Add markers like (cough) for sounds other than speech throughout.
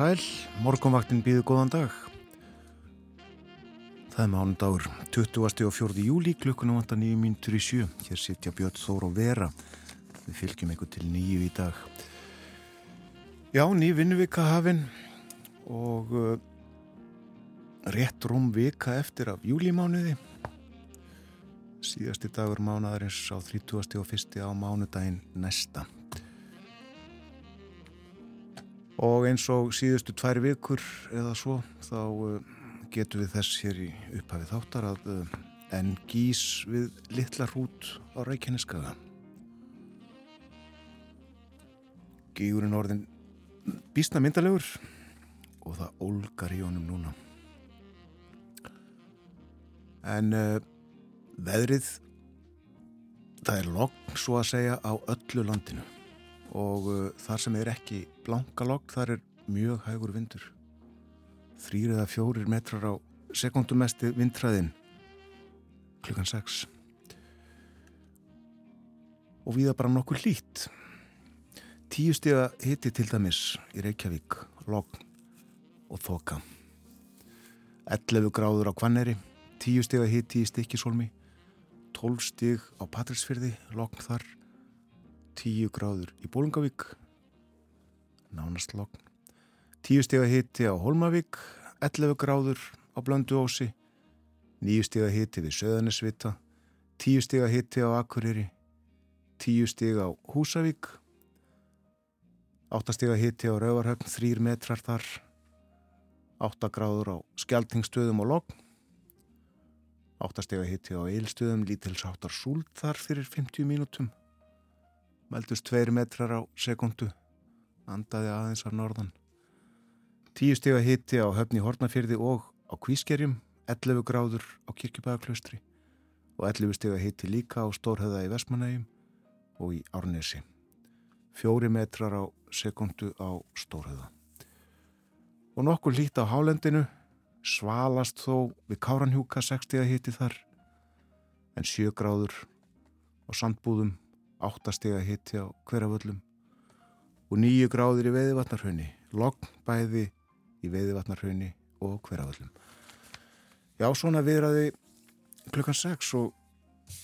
sæl, morgunvaktin býðu góðan dag. Það er mánudagur, 20. og 4. júli, klukkunum vantar nýju mínutur í sjö. Hér sitja Björn Þór og Vera. Við fylgjum eitthvað til nýju í dag. Já, ný vinnuvika hafinn og uh, rétt rúm vika eftir af júlimánuði. Síðasti dagur mánudarins á 30. og 1. á mánudaginn næsta. Og eins og síðustu tvær vikur eða svo þá uh, getum við þess hér í upphafið þáttar að uh, en gís við litla hrút á Reykjaneskaða. Gígurinn orðin bísna myndalegur og það ólgar í honum núna. En uh, veðrið, það er logg svo að segja á öllu landinu og uh, þar sem er ekki blanka logg, þar er mjög hægur vindur. Þrýr eða fjórir metrar á sekundumesti vindræðin klukkan 6 og viða bara nokkur lít. Tíu stiga hitti til dæmis í Reykjavík, logg og þoka. 11 gráður á Kvanneri, 10 stiga hitti í Stikkisólmi, 12 stig á Patrísfyrði, logg þar, 10 gráður í Bólungavík, nánast logg, 10 stiga hitti á Holmavík, 11 gráður á Blönduósi, 9 stiga hitti við Söðanesvita, 10 stiga hitti á Akureyri, 10 stiga á Húsavík, 8 stiga hitti á Rauvarhöfn, 3 metrar þar, 8 gráður á Skjaltingstöðum og Logg 8 steg að hitti á eilstöðum lítilsáttar súld þar fyrir 50 mínútum meldust 2 metrar á sekundu andaði aðeins af norðan. 10 steg að hitti á höfni Hortnafyrði og á Kvískerjum 11 gráður á Kirkjubæðaklaustri og 11 steg að hitti líka á Stórhöða í Vestmanægjum og í Árnesi. 4 metrar á sekundu á Stórhöða og nokkur lít á hálendinu, svalast þó við Káranhjúka 60 að hitti þar, en 7 gráður á sandbúðum, 8 steg að hitti á hverjaföllum og 9 gráður í veiðvatnarhaunni, logg bæði í veiðvatnarhaunni og hverjaföllum. Já, svona viðraði klukkan 6 og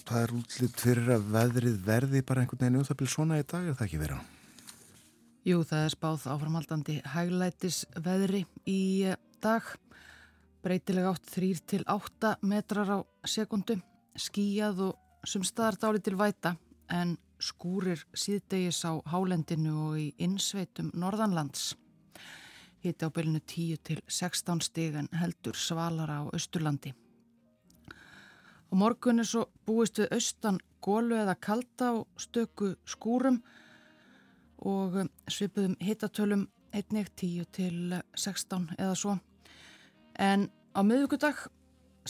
það er útlitt fyrir að veðrið verði bara einhvern veginn um það byrj svona í dag, er það ekki verið á? Jú, það er spáð áframhaldandi hæglætis veðri í dag. Breytilega átt 3 til 8 metrar á sekundu, skíjað og sumstaðar dáli til væta en skúrir síðdegis á hálendinu og í innsveitum norðanlands. Hitti á bylunu 10 til 16 stig en heldur svalara á Östurlandi. Og morgun er svo búist við austan gólu eða kalda og stöku skúrum og svipuðum hittatölum einnig 10 til 16 eða svo. En á miðugudag,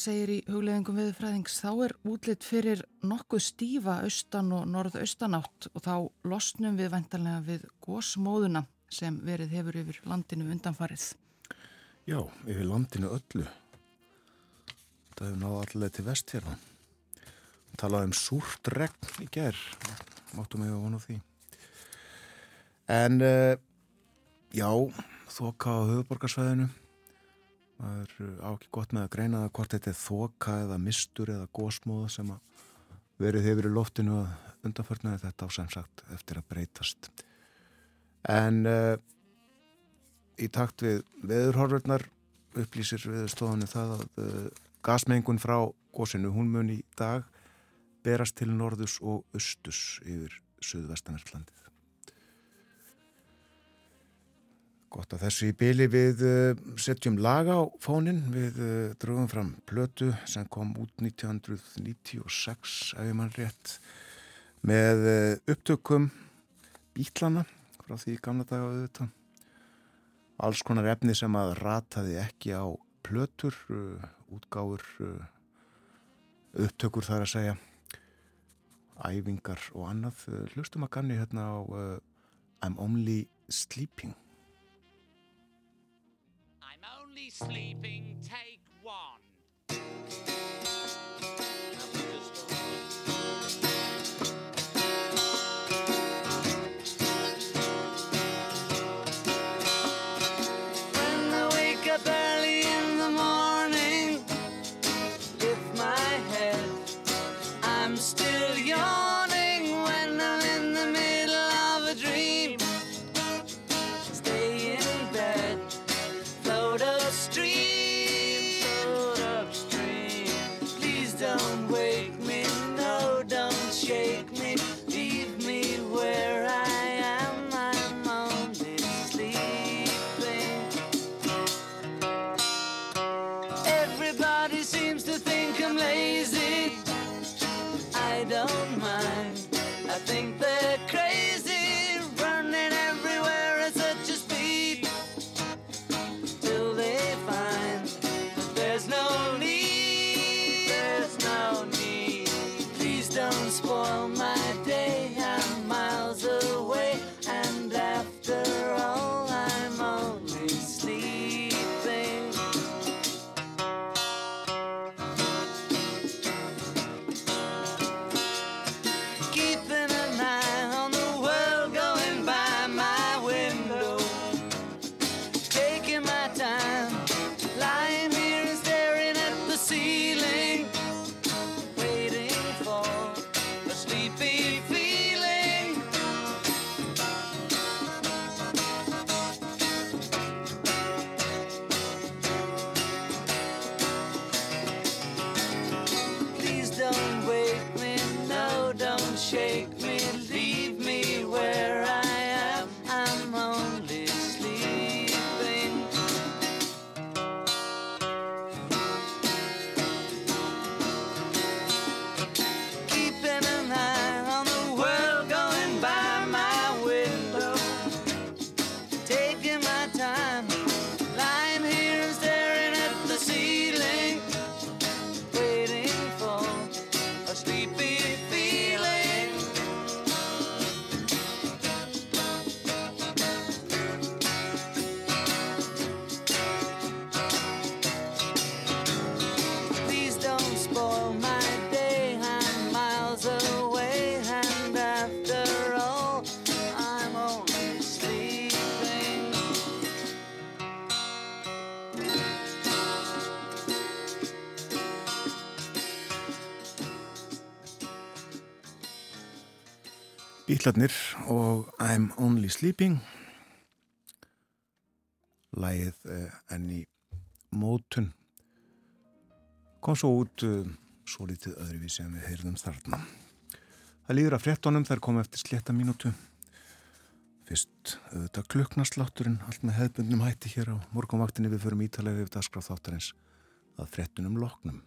segir í hugleðingum viðfræðings, þá er útlitt fyrir nokkuð stífa austan og norðaustanátt og þá losnum við vendarlega við gósmóðuna sem verið hefur yfir landinu undanfarið. Já, yfir landinu öllu. Það hefur náðu allir til vestfjörðan. Talaði um súrt regn í gerð, máttum við að vona því. En uh, já, þoka á höfuborgarsvæðinu. Það er uh, á ekki gott með að greina það hvort þetta er þoka eða mistur eða gósmóða sem að verið hefur í loftinu að undanförna þetta á sem sagt eftir að breytast. En uh, í takt við veðurhorfurnar upplýsir viðstofanir það að gasmengun frá gósinu, hún mun í dag berast til norðus og austus yfir Suðvestanarlandið. Gott að þessu í byli við uh, setjum laga á fónin, við uh, drögum fram plötu sem kom út 1996, ef ég mann rétt, með uh, upptökum bítlana frá því gamla daga auðvitað. Alls konar efni sem að rataði ekki á plötur, útgáfur, upptökur þar að segja, æfingar og annað. Hlustum að ganni hérna á I'm Only Sleeping. Only sleeping, take Everybody Bítlarnir og I'm Only Sleeping. Lægið uh, enn í mótun. Kom svo út uh, svo litið öðruvísi en við heyrðum þarna. Það líður að fréttonum þær kom eftir sletta mínútu. Fyrst auðvitað klukknarslátturinn allt með hefðbundnum hætti hér á morgunvaktinni. Við förum ítalega við dasgraf þáttarins að fréttunum loknum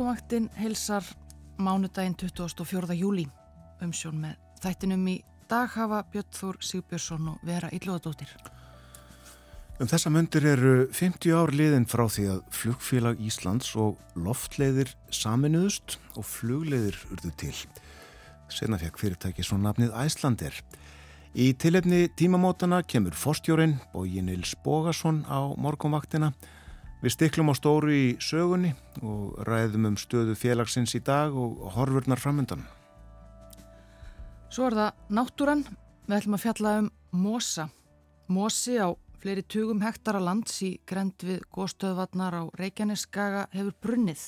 morgunvaktin heilsar mánudaginn 24. júli. Umsjón með þættinum í dag hafa Björn Þór Sigbjörnsson og Vera Íllóðadóttir. Um þessa myndir eru 50 ár liðin frá því að flugfélag Íslands og loftleiðir saminuðust og flugleiðir urðu til. Senna fekk fyrirtæki svo nafnið Æslander. Í tilefni tímamótana kemur forstjórin Bóji Nils Bógason á morgunvaktina. Við stiklum á stóru í sögunni og ræðum um stöðu félagsins í dag og horfurnar framöndan. Svo er það náttúran. Við ætlum að fjalla um mosa. Mosi á fleiri tugum hektara lands í grend við góðstöðvarnar á Reykjaneskaga hefur brunnið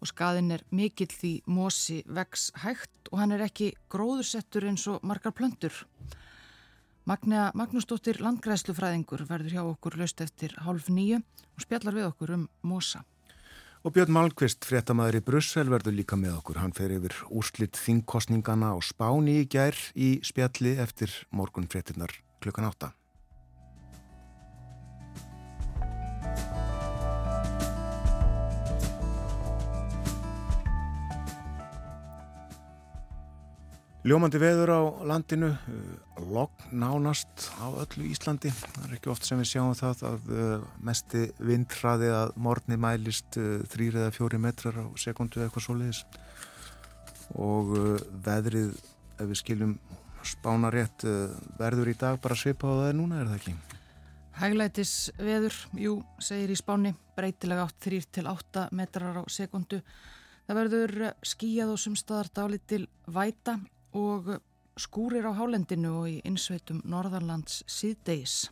og skaðin er mikill því mosi vex hægt og hann er ekki gróðursettur eins og margar plöndur. Magnea Magnúsdóttir landgræðslufræðingur verður hjá okkur löst eftir hálf nýju og spjallar við okkur um mosa. Og Björn Malmqvist, fréttamaður í Brussel, verður líka með okkur. Hann fer yfir úrslitt þingkostningana á Spáni í gær í spjalli eftir morgun fréttinnar klukkan átta. Ljómandi veður á landinu, uh, logg nánast á öllu Íslandi. Það er ekki oft sem við sjáum það að uh, mesti vindhraði að morgni mælist uh, þrýr eða fjóri metrar á sekundu eða eitthvað svoleiðis. Og veðrið, ef við skiljum spána rétt, verður í dag bara svipa á það núna, er það ekki? Hæglætis veður, jú, segir í spáni, breytilega átt þrýr til átta metrar á sekundu. Það verður skíjað og sumstaðar dálitil væta og skúrir á hálendinu og í innsveitum Norðarlands síðdeis.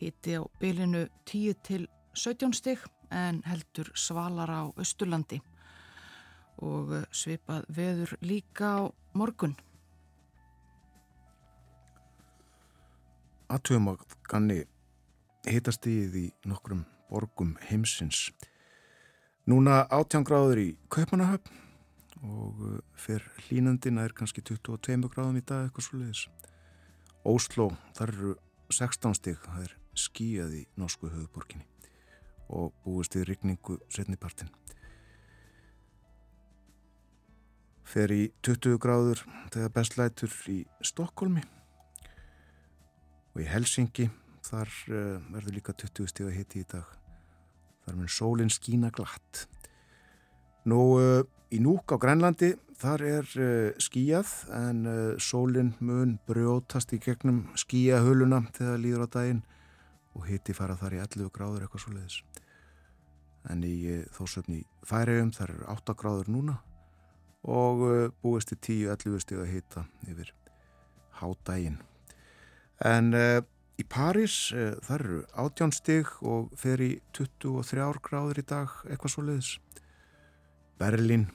Hitti á bylinu 10 til 17 stygg en heldur svalar á Östurlandi og svipað veður líka á morgun. Atvöfum að ganni hitast íð í nokkrum borgum heimsins. Núna átján gráður í Kaupanahöfn og uh, fer hlínandina er kannski 22 gráðum í dag eitthvað svo leiðis. Ósló, þar eru 16 stig, það er skíjað í norsku höfuborginni og búist við rikningu setnipartin. Fer í 20 gráður þegar bestlætur í Stokkólmi og í Helsingi þar uh, verður líka 20 stig að hitti í dag. Þar mun sólinn skína glatt. Nú, uh, Í núk á Grænlandi þar er uh, skíjað en uh, sólinn mun brjótast í gegnum skíjahöluna þegar líður á daginn og hitti fara þar í 11 gráður eitthvað svo leiðis. En í þósöfni færiðum þar eru 8 gráður núna og búist í 10-11 stíg að hitta yfir hádægin. En í París þar eru 18 stíg og fer í 23 gráður í dag eitthvað svo leiðis. Berlín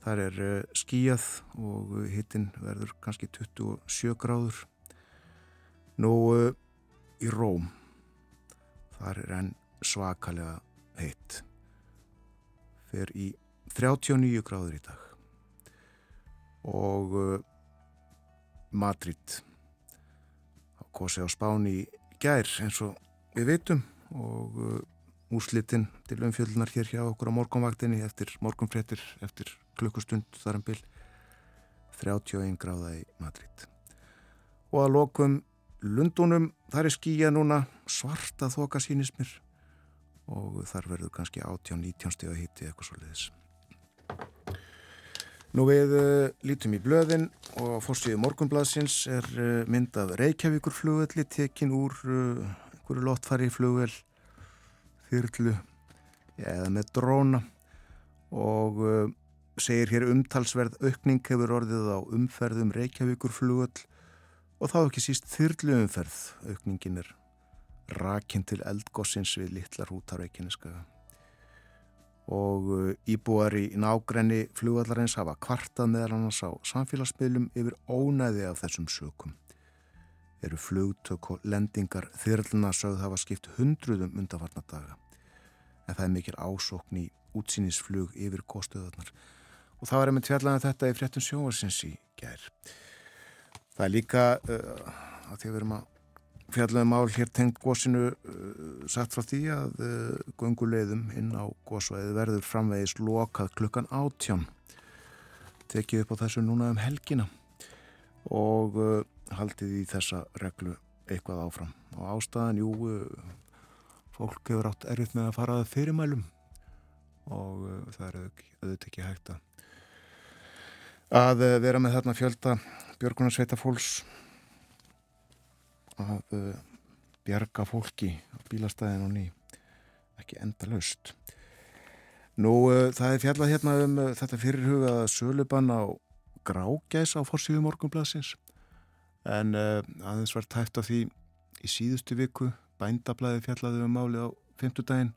Þar er eh, skíjað og hittin verður kannski 27 gráður. Nú eh, í Róm, þar er enn svakalega heitt. Fer í 39 gráður í dag. Og eh, Madrid, á kosi á Spáni gær eins og við veitum og úslitinn til umfjöldunar hér hjá okkur á morgunvaktinni eftir morgunfrettir eftir klukkustund þar um byll 31 gráða í Madrid. Og að lokum Lundunum, þar er skíja núna svarta þoka sínismir og þar verður kannski 18-19 steg að hitti eitthvað svo leiðis Nú við uh, lítum í blöðin og fórstíðu morgunbladsins er uh, mynd af Reykjavíkur flugvelli tekin úr uh, einhverju lottfari flugvel þyrlu eða með dróna og segir hér umtalsverð aukning hefur orðið á umferðum Reykjavíkur flugöll og þá ekki síst þyrlu umferð. Aukningin er rakinn til eldgossins við litlar hútar Reykjaneskaga. Og uh, íbúar í nágrenni flugvallarins hafa kvartað meðal annars á samfélagsmiðlum yfir ónæði af þessum sökum. Eru flugtök og lendingar þyrluna sögð hafa skipt hundruðum undanfarnadaga. En það er mikil ásókn í útsýnisflug yfir góðstöðarnar og það var einmitt fjallan þetta í fréttum sjóarsins í gær. Það er líka uh, að því að við erum að fjallaðum ál hér tengt gósinu uh, sagt frá því að uh, gunguleiðum inn á gósvæði verður framvegis lokað klukkan átján tekið upp á þessu núna um helgina og uh, haldið í þessa reglu eitthvað áfram. Og ástæðan, jú uh, fólk hefur átt erfitt með að fara að fyrirmælum og uh, það er auðvitað ekki hægt að eh, vera með þarna fjölda björgunarsveita fólks að uh, bjarga fólki á bílastæðin og ný ekki enda laust Nú uh, það er fjallað hérna um uh, þetta fyrirhugaða sölubann á grágæs á forsíðu morgunblassins en aðeins var tætt á því í síðustu viku bændablaði fjallaði um máli á fymtudaginn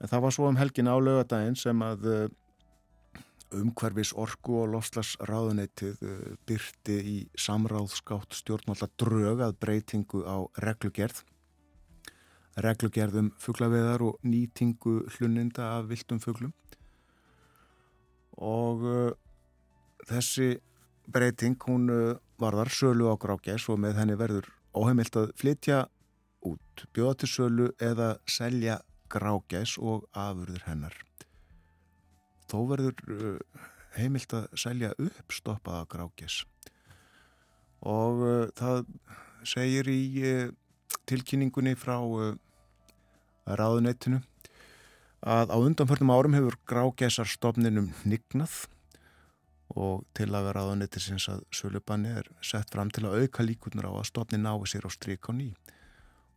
en það var svo um helgin á lögadaginn sem að umhverfis orgu og lofslagsráðuneytið eh, byrti í samráðskátt stjórnvalda drög að breytingu á reglugerð. Reglugerðum fugglaveðar og nýtingu hlunninda af viltum fugglum og uh, þessi breyting hún uh, varðar sölu á grákjæs og með henni verður óheimilt að flytja út, bjóða til sölu eða selja grákjæs og afurður hennar. Þó verður uh, heimilt að selja uppstoppaða grákess og uh, það segir í tilkynningunni frá ráðunettinu að á undanförnum árum hefur grágæsarstofninum nignað og til að vera ráðunettisins að sölubanni er sett fram til að auka líkunar á að stofnin nái sér á strík á ný.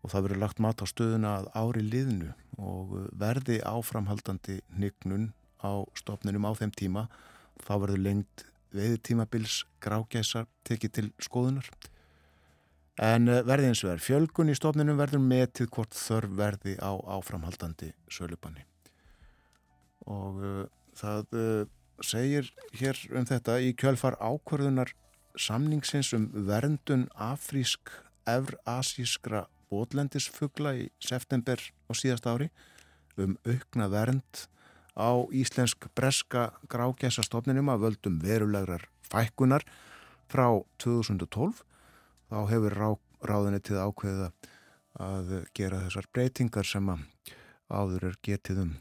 Og það verður lagt mat á stöðuna að ári liðnu og verði áframhaldandi nignun á stofninum á þeim tíma þá verður lengt veði tímabils grágæsar tekið til skoðunar. En verði eins og er fjölgun í stofninum verður metið hvort þörf verði á áframhaldandi sölubanni. Og uh, það uh, segir hér um þetta í kjölfar ákvörðunar samningsins um verndun afrísk evrasískra bótlendisfugla í september á síðast ári um aukna vernd á íslensk breska grágæsastofninum að völdum verulegrar fækkunar frá 2012 þá hefur rá, ráðinni til ákveða að gera þessar breytingar sem að áður er getið um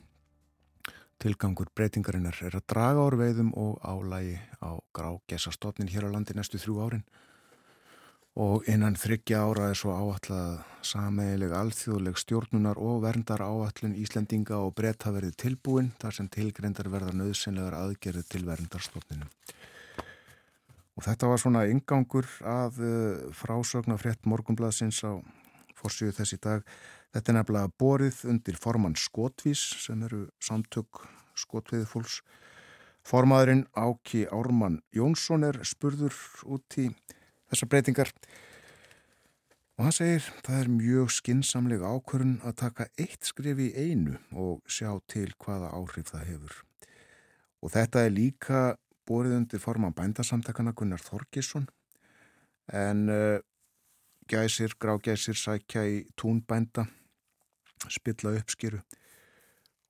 Tilgangur breytingarinnar er að draga ár veiðum og álægi á grágesastofnin hér á landi næstu þrjú árin og innan þryggja ára er svo áallað sameigileg alþjóðleg stjórnunar og verndar áallun Íslendinga og breyta verið tilbúin þar sem tilgreyndar verða nöðsynlegar aðgerið til verndarstofninu. Og þetta var svona yngangur að uh, frásögna frétt morgunbladsins á fórsíðu þessi dag Þetta er nefnilega borið undir formann Skotvís sem eru samtök Skotviði fólks. Formaðurinn Áki Ármann Jónsson er spurður út í þessar breytingar og hann segir það er mjög skinsamlega ákvörun að taka eitt skrif í einu og sjá til hvaða áhrif það hefur. Og þetta er líka borið undir forman bændasamtakana Gunnar Þorkisson en uh, gæsir, grágæsir sækja í túnbænda spilla uppskýru.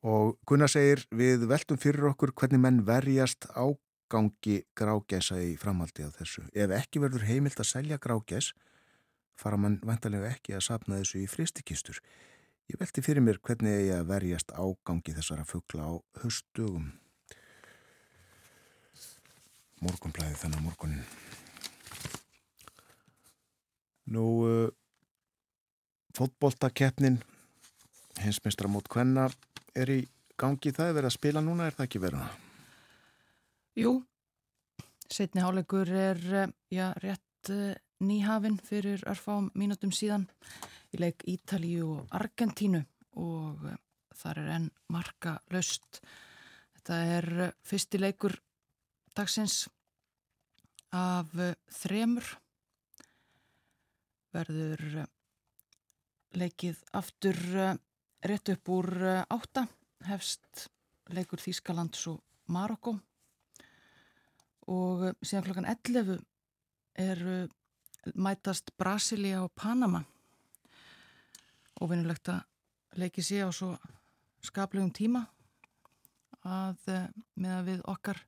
Og Gunnar segir við veltum fyrir okkur hvernig menn verjast ágangi grágæsa í framhaldi af þessu. Ef ekki verður heimilt að selja grágæs fara mann vantarlega ekki að sapna þessu í fristikistur. Ég velti fyrir mér hvernig ég að verjast ágangi þessara fuggla á höstugum. Morgunblæði þennan morgunin. Nú, uh, fótboltakeppnin hinsmistra mót hvenna er í gangi það verið að spila núna, er það ekki verið? Jú, setni hálegur er eh, já, rétt eh, nýhafinn fyrir örfám mínutum síðan í leik Ítalíu og Argentínu og eh, þar er enn marka löst. Þetta er fyrsti leikur dagsins af þremur verður leikið aftur rétt upp úr eh, átta. Hefst leikur Þýskalands og Marokko og eh, síðan klokkan 11 er mætast Brasilia og Panama. Og vinulegt að leiki sé á svo skaplegum tíma að eh, með að við okkar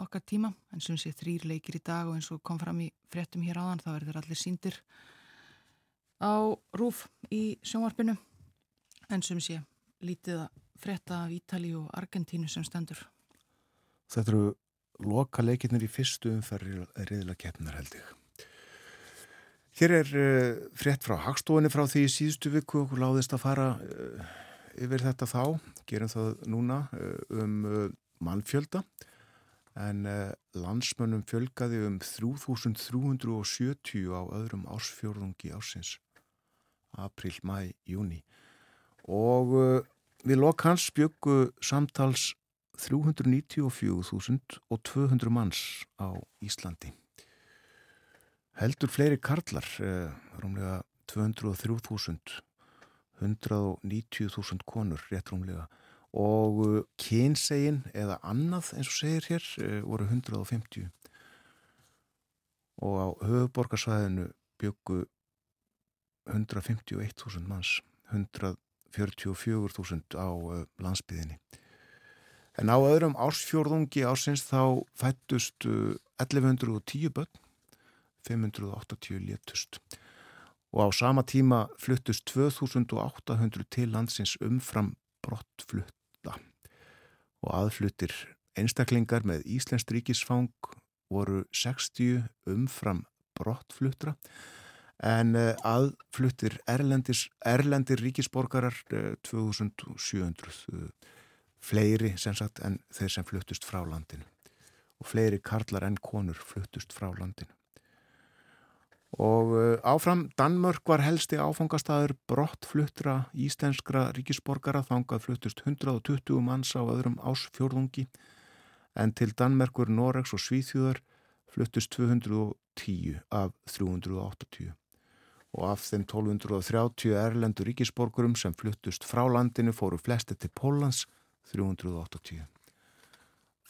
okkar tíma, en sem sé þrýr leikir í dag og eins og kom fram í fréttum hér áðan þá verður allir síndir á rúf í sjónvarpinu en sem sé lítið að fretta af Ítali og Argentínu sem stendur. Þetta eru loka leikirnir í fyrstu umferri reyðilega keppnar held ég. Hér er uh, frétt frá Hagstofunni frá því síðustu viku. Og láðist að fara uh, yfir þetta þá, gerum það núna uh, um mannfjölda. En landsmönnum fjölgaði um 3370 á öðrum ársfjörðungi ársins. April, mæ, júni og uh, við lokk hans byggu samtals 394.200 manns á Íslandi. Heldur fleiri karlar, uh, rúmlega 203.000, 190.000 konur rétt rúmlega og uh, kynsegin eða annað eins og segir hér voru 150 og á höfuborgarsvæðinu byggu 151.000 manns 100 44.000 á landsbyðinni. En á öðrum ársfjórðungi ársins þá fættust uh, 1110 börn, 580 létust. Og á sama tíma fluttust 2800 til landsins umfram brottflutta og aðfluttir einstaklingar með Íslensk ríkisfang voru 60 umfram brottfluttra en eh, aðfluttir erlendis, erlendir ríkisborgarar 2700 eh, fleiri sem sagt en þeir sem fluttust frá landinu. Og fleiri karlar en konur fluttust frá landinu. Og eh, áfram Danmörk var helsti áfangastæður brottfluttra íslenskra ríkisborgara. Þangað fluttust 120 manns á öðrum ásfjörðungi en til Danmerkur, Noregs og Svíþjóðar fluttust 210 af 380 og af þeim 1230 erlendur ríkisborgurum sem fluttust frá landinu fóru flesti til Pólans 380.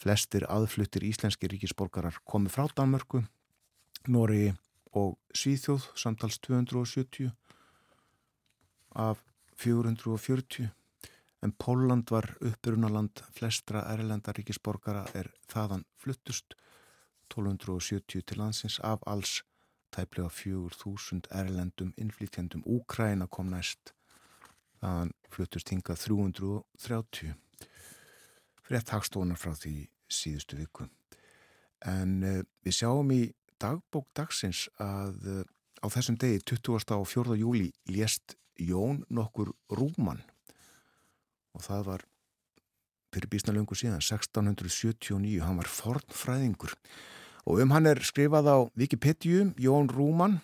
Flestir aðfluttir íslenski ríkisborgarar komi frá Danmörku, Nóri og Svíþjóð samtals 270 af 440 en Póland var upprunaland flestra erlenda ríkisborgara er þaðan fluttust 1270 til landsins af alls tæplega 4.000 erlendum innflýtjandum. Úkræna kom næst þaðan fluttust hingað 330 frétt hagstónar frá því síðustu viku. En uh, við sjáum í dagbók dagsins að uh, á þessum degi 20. og 4. júli lést Jón nokkur Rúmann og það var fyrir bísna lungu síðan 1679, hann var fornfræðingur og um hann er skrifað á Wikipedia Jón Rúmann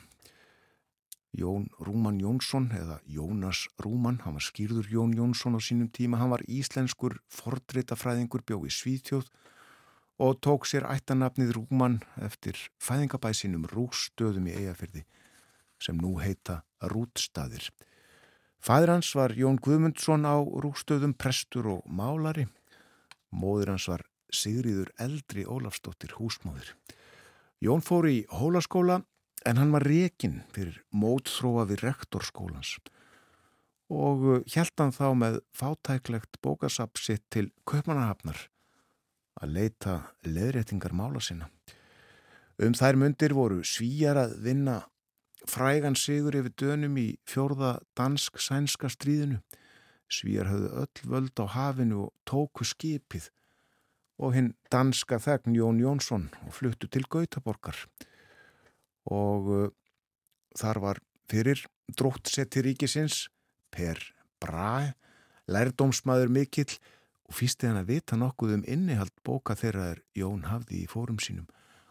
Jón Rúmann Jónsson eða Jónas Rúmann, hann var skýrður Jón Jónsson á sínum tíma, hann var íslenskur fordreitafræðingur bjóð í Svíþjóð og tók sér ættanapnið Rúmann eftir fæðingabæsinum rústöðum í eigafyrði sem nú heita Rútstaðir. Fæður hans var Jón Guðmundsson á rústöðum, prestur og málari. Móður hans var Sigriður Eldri Ólafsdóttir húsmóður. Jón fór í hólaskóla en hann var rekin fyrir mótþróa við rektorskólans og hjælt hann þá með fátæklegt bókasapsitt til Kaupmannahafnar að leita leðréttingar mála sinna. Um þær myndir voru svíjar að vinna frægan sigur yfir dönum í fjórða dansk-sænska stríðinu. Svíjar höfðu öll völd á hafinu og tóku skipið og hinn danska þegn Jón Jónsson og fluttu til Gautaborgar. Og uh, þar var fyrir dróttsetti ríkisins Per Brahe, lærdómsmaður mikill og fýsti hann að vita nokkuð um innihald bóka þeirra er Jón hafði í fórum sínum.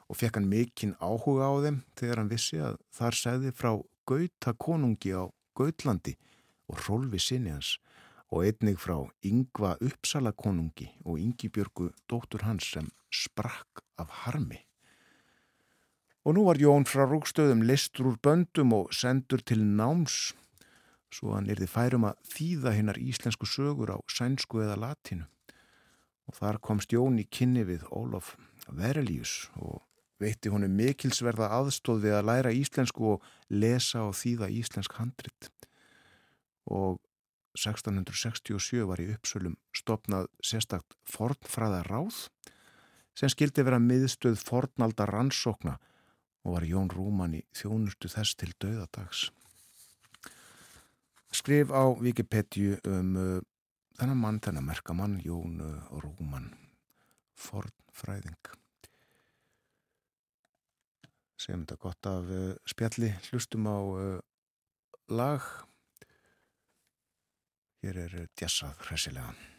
Og fekk hann mikinn áhuga á þeim þegar hann vissi að þar segði frá Gauta konungi á Gautlandi og Rólfi sinni hans og einnig frá Yngva Uppsala konungi og Yngibjörgu dóttur hans sem sprakk af harmi. Og nú var Jón frá Rúkstöðum listur úr böndum og sendur til náms svo hann erði færum að þýða hinnar íslensku sögur á sænsku eða latinu. Og þar komst Jón í kynni við Ólof Verelius og veitti honum mikilsverða aðstóð við að læra íslensku og lesa og þýða íslensk handrit. Og 1667 var í uppsölum stopnað sérstakt fornfræða ráð sem skildi vera miðstöð fornalda rannsókna og var Jón Rúmann í þjónustu þess til döðadags. Skrif á Wikipedia um uh, þennan mann, þennan merkamann, Jón uh, Rúmann, fornfræðing. Segjum þetta gott af uh, spjalli, hlustum á uh, lag Hér er djassað hressilega.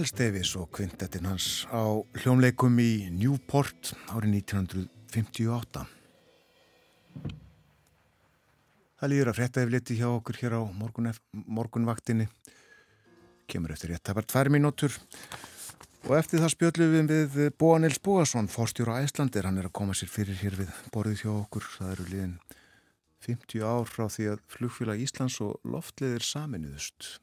Miles Davis og kvintettinn hans á hljómleikum í Newport árið 1958. Það líður að frétta efliti hjá okkur hér á morgun, morgunvaktinni. Kemur eftir rétt, það var tvær mínútur. Og eftir það spjöldum við við Bóa Nils Bóasson, fórstjóra Æslandir. Hann er að koma sér fyrir hér við borðið hjá okkur. Það eru liðin 50 ár frá því að flugfélag Íslands og loftliðir saminuðust.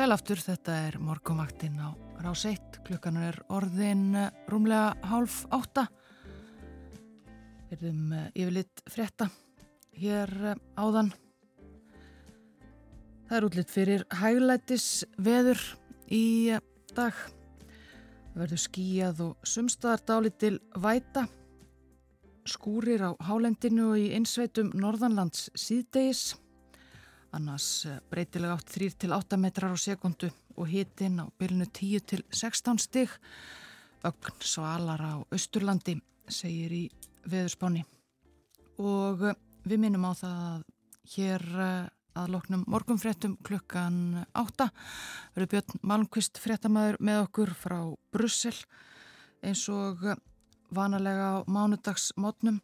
Sælaftur, þetta er morgumaktinn á rás 1, klukkan er orðin eh, rúmlega hálf átta. Verðum eh, yfirleitt frétta hér eh, áðan. Það er útlitt fyrir hæglætis veður í dag. Það verður skíjað og sumstaðar dálit til væta. Skúrir á hálendinu og í einsveitum norðanlands síðdegis annars eh, breytilega átt 3 til 8 metrar á sekundu og hitin á bylnu 10 til 16 stig. Ögn svalar á Östurlandi segir í veðurspáni. Og eh, við minnum á það að hér eh, að loknum morgunfréttum klukkan 8 verður Björn Malmqvist fréttamaður með okkur frá Brussel eins og vanalega á mánudagsmótnum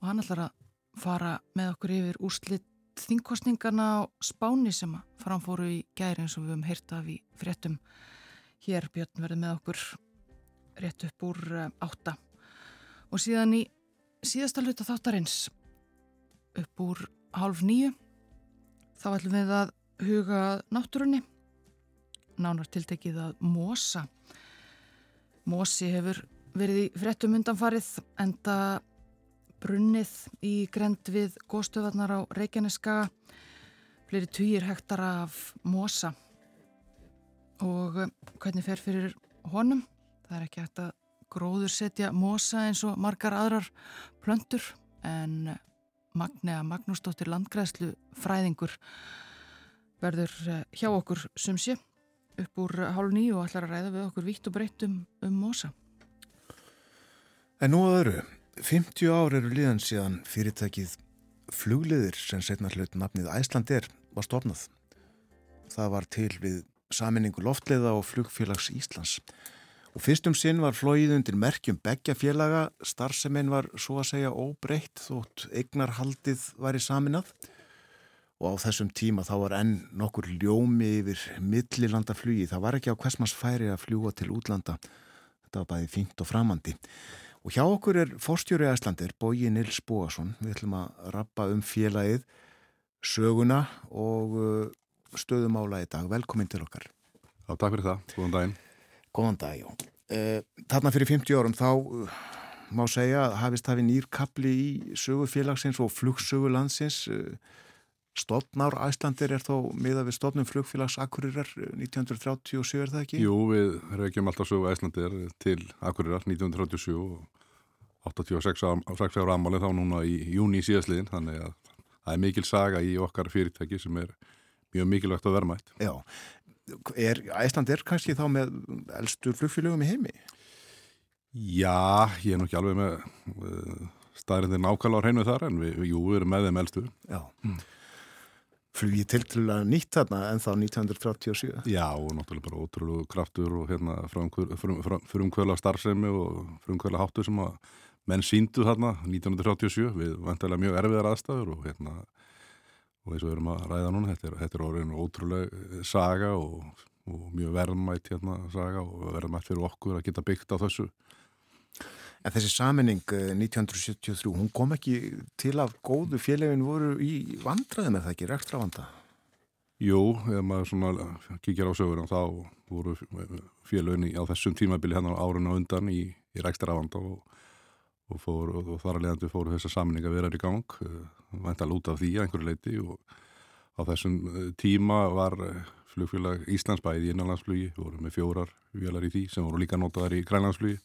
og hann ætlar að fara með okkur yfir úrslitt þingkostningarna á spáni sem framfóru í gæri eins og við höfum heyrt af í fréttum. Hér Björn verði með okkur rétt upp úr átta og síðan í síðasta hluta þáttarins upp úr hálf nýju þá ætlum við að huga náttúrunni nánar tiltekið að Mosa Mosi hefur verið í frettum undanfarið enda brunnið í grend við góðstöðarnar á Reykjaneskaga fleiri týjir hektara af Mosa. Og eh, hvernig fer fyrir honum? Það er ekki hægt að gróður setja Mosa eins og margar aðrar plöntur en Magnea Magnúsdóttir landgræðslu fræðingur verður eh, hjá okkur sumsi upp úr hálf nýju og ætlar að ræða við okkur vítt og breytt um, um mosa. En nú að öru, 50 ár eru liðan síðan fyrirtækið flugliðir sem setna hlut nafnið Æslandir var stofnað. Það var til við saminningu loftleiða og flugfélags Íslands. Og fyrstum sinn var flóið undir merkjum begja félaga, starfseminn var svo að segja óbreytt þótt eignarhaldið var í saminað og á þessum tíma þá var enn nokkur ljómi yfir millilandaflugi. Það var ekki á hversmans færi að fljúa til útlanda. Þetta var bæði fínt og framandi. Og hjá okkur er forstjóri æslandir, Bóji Nils Bóasson. Við ætlum að rappa um félagið, söguna og uh, stöðumála í dag. Velkomin til okkar. Já, takk fyrir það. Góðan daginn. Góðan dag, já. Uh, þarna fyrir 50 árum þá uh, má segja að hafist hafi nýrkabli í sögu félagsins og flugsögu landsins Stofnár Æslandir er þó miða við stofnum flugfélags Akureyrar 1937 er það ekki? Jú, við reykjum alltaf sögu Æslandir til Akureyrar 1937 og 86 ára ammali þá núna í júni í síðasliðin þannig að það er mikil saga í okkar fyrirtæki sem er mjög mikilvægt að verma eitt. Já, er Æslandir kannski þá með eldstur flugfélögum í heimi? Já, ég er nú ekki alveg með uh, staðrindir nákvæmlega á hreinu þar en við, jú, við erum með þeim eldstu. Já. Mm flugið til til að nýtt þarna en þá 1937. Já og náttúrulega bara ótrúlega kraftur og hérna frumkvöla starfsemi og frumkvöla háttu sem að menn síndu þarna 1937 við vantilega mjög erfiðar aðstæður og hérna og eins og við erum að ræða núna þetta er, þetta er orðin ótrúlega saga og, og mjög verðmætt hérna saga og verðmætt fyrir okkur að geta byggt á þessu En þessi saminning 1973, eh, hún kom ekki til að góðu félagin voru í vandraðum eða ekki, rekstra vanda? Jú, ef maður svona kikjar á sögur þá voru félagin á þessum tímabili hennar áruna undan í, í rekstra vanda og, og, fór, og þar að leiðandi fóru þessa saminning að vera í gang, eh, vænt að lúta af því að einhverju leiti og á þessum eh, tíma var flugfélag Íslandsbæði í innanlandsflugi, voru með fjórar vélar í því sem voru líka notaðar í grænlandsflugi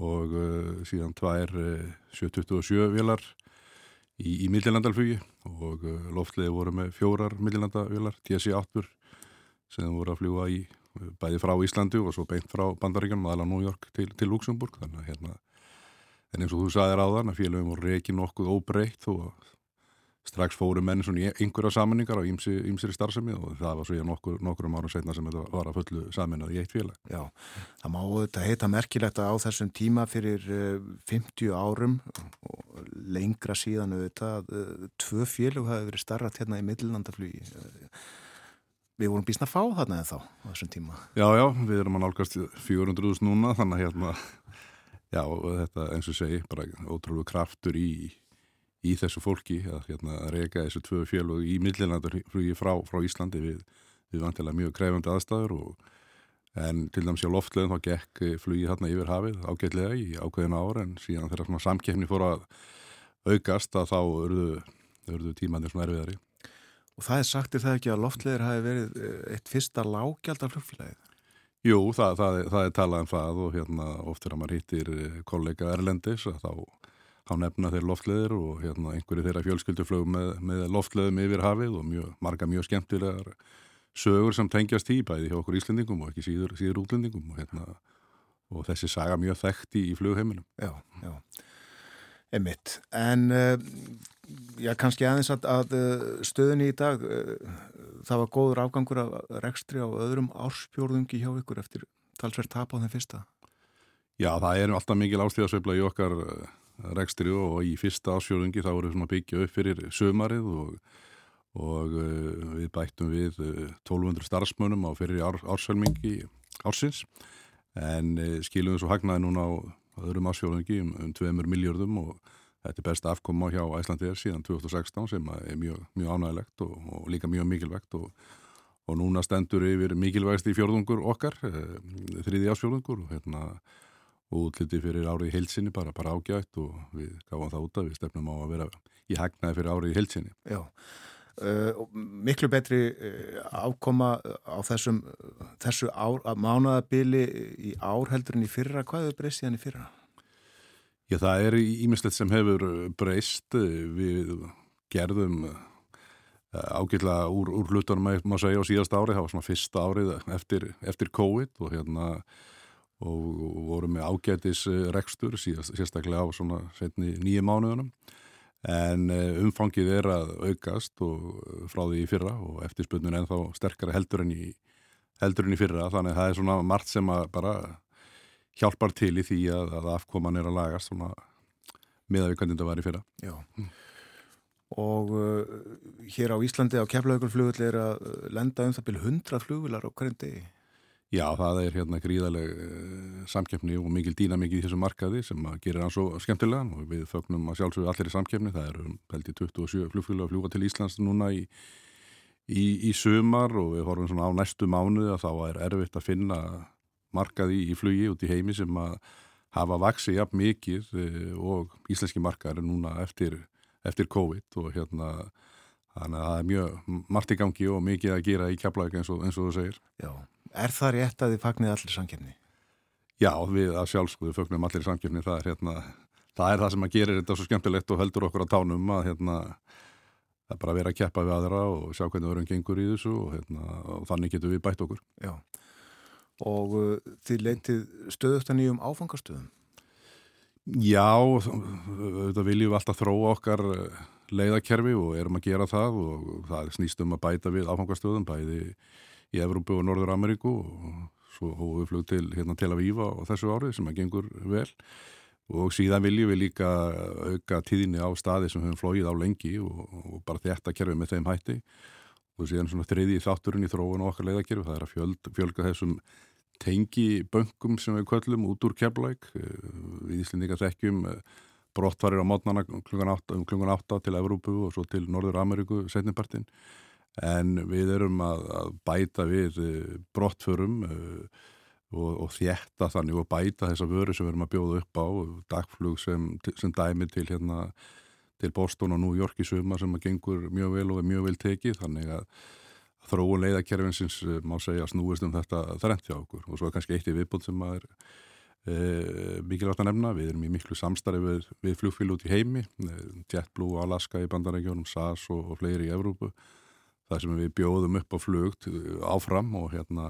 og uh, síðan tvær uh, 727 vilar í, í millilandalflugi og uh, loftleiði voru með fjórar millilandavilar, TSI-8 sem voru að fljúa í uh, bæði frá Íslandi og svo beint frá Bandaríkjum aðla New York til, til Luxemburg þannig að hérna en eins og þú sagðir á þann að félagum voru reiki nokkuð óbreytt og strax fóru menn í einhverja saminningar á ýmsir starfsemi og það var svo ég nokkur, nokkur um árum setna sem þetta var að fullu saminnað í eitt félag. Já, það má þetta heita merkilegt að á þessum tíma fyrir 50 eh, árum og lengra síðan auðvitað eh, tvö félag hafi verið starrat hérna í millinandaflugi. Við vorum býst að fá þarna eða þá á þessum tíma. Já, já, við erum að nálgast 400.000 núna þannig að hérna, já, þetta eins og segi, bara ótrúlega kraftur í í þessu fólki að hérna, reyka þessu tvö fjölug í millinandarflugi frá, frá Íslandi við, við vantilega mjög krefandi aðstæður og, en til dæmis á loftleðin þá gekk flugi hérna yfir hafið ágætlega í ákveðin ára en síðan þegar samkefni fór að aukast að þá örðu tímanir svona erfiðari. Og það er sagtir það ekki að loftleðir hafi verið eh, eitt fyrsta lágjald af flugfélagið? Jú, það, það, það er talað um það og hérna oft þegar maður hittir kollega Erlendis að þá á nefna þeir loftleðir og hérna, einhverju þeirra fjölskylduflög með, með loftleðum yfir hafið og mjög, marga mjög skemmtilegar sögur sem tengjast í bæði hjá okkur íslendingum og ekki síður, síður útlendingum og, hérna, og þessi saga mjög þekkti í flugheiminum. Já, já, emitt. En uh, já, kannski aðeins að, að uh, stöðunni í dag, uh, það var góður afgangur af rekstri á öðrum ársfjórðungi hjá ykkur eftir talsverð tap á þeim fyrsta. Já, það er alltaf mikil ástíðasveifla í okkar rekstri og í fyrsta ásjóðungi þá voru við byggja upp fyrir sömarið og, og uh, við bættum við 1200 uh, starfsmönum á fyrir ár, ársvelmingi ársins. En uh, skilum við svo hagnaði núna á öðrum ásfjörðungi um, um 2 miljardum og þetta er besta afkoma hjá Æslandir síðan 2016 sem er mjög, mjög ánægilegt og, og líka mjög mikilvægt og, og núna stendur yfir mikilvægst í fjörðungur okkar, þriði ásfjörðungur og hérna og útliti fyrir árið í heilsinni bara, bara ágætt og við gáðum það út að við stefnum á að vera í hagnaði fyrir árið í heilsinni. Já, uh, miklu betri ákoma á þessum, þessu ár, mánadabili í ár heldur en í fyrra, hvað er breyst síðan í fyrra? Já, það er ímislegt sem hefur breyst við gerðum ágætla úr, úr hlutunum má segja á síðast árið, það var svona fyrsta árið eftir, eftir COVID og hérna og voru með ágætis rekstur sérstaklega á svona setni nýju mánuðunum. En eh, umfangið er að aukast og eh, frá því í fyrra og eftirspunnun ennþá sterkara heldur en í heldur en í fyrra. Þannig að það er svona margt sem að bara hjálpar til í því að, að afkoman er að lagast svona miða við hvernig þetta var í fyrra. Já. Og uh, hér á Íslandi á keflaugur er að lenda um það byrju 100 flugular á hverjum degi Já, það er hérna gríðaleg uh, samkeppni og mikil dýnamikið í þessu markaði sem gera hann svo skemmtilegan og við fögnum að sjálfsögðu allir í samkeppni. Það eru held í 27 flugfjölu að fljúa til Íslands núna í, í, í sumar og við horfum svona á næstu mánuði að þá er erfitt að finna markaði í flugi út í heimi sem að hafa vaksið jafn mikið uh, og íslenski markaði núna eftir, eftir COVID og hérna þannig að það er mjög margt í gangi og mikið að gera í keflaug eins, eins og þú segir. Já. Er það rétt að þið fagnir allir samkjöfni? Já, við að sjálfskuðu fagnum allir samkjöfni, það er hérna, það er það sem að gera þetta svo skemmtilegt og heldur okkur á tánum að hérna, það er bara að vera að keppa við aðra og sjá hvernig öðrum gengur í þessu og, hérna, og þannig getur við bætt okkur. Já, og uh, þið leytið stöðust að nýjum áfangastöðum? Já, þetta viljum við alltaf þróa okkar uh, leiðakerfi og erum að gera það og það snýst um að bæta við áfangastöðum bæði í Evrópu og Norður Ameríku og svo hófum við flug til hérna, Tel Aviv á þessu árið sem að gengur vel. Og síðan viljum við líka auka tíðinni á staði sem höfum flóið á lengi og, og bara þetta kerfi með þeim hætti. Og síðan svona þriði þátturinn í þróun og okkar leiðakerfi það er að fjöld, fjölga þessum tengi böngum sem við kvöllum út úr keflæk við Íslindika þekkjum brottvarir á mótnana klungan 8, um klungan 8 til Evrópu og svo til Norður Ameríku setnipartin en við erum að, að bæta við eh, brottförum uh, og, og þjætta þannig og bæta þessa vöru sem við erum að bjóða upp á dagflug sem, sem dæmi til hérna til Boston og New York í suma sem að gengur mjög vel og er mjög vel tekið. Þannig að þróun leiðakerfinsins eh, má segja snúist um þetta þrennt hjá okkur. Og svo er kannski eitt í viðbúnd sem að er e, mikilvægt að nefna, við erum í miklu samstarfi við, við flugfíl út í heimi JetBlue, Alaska í bandarækjónum SAS og, og fleiri í Evrópu það sem við bjóðum upp á flugt áfram og hérna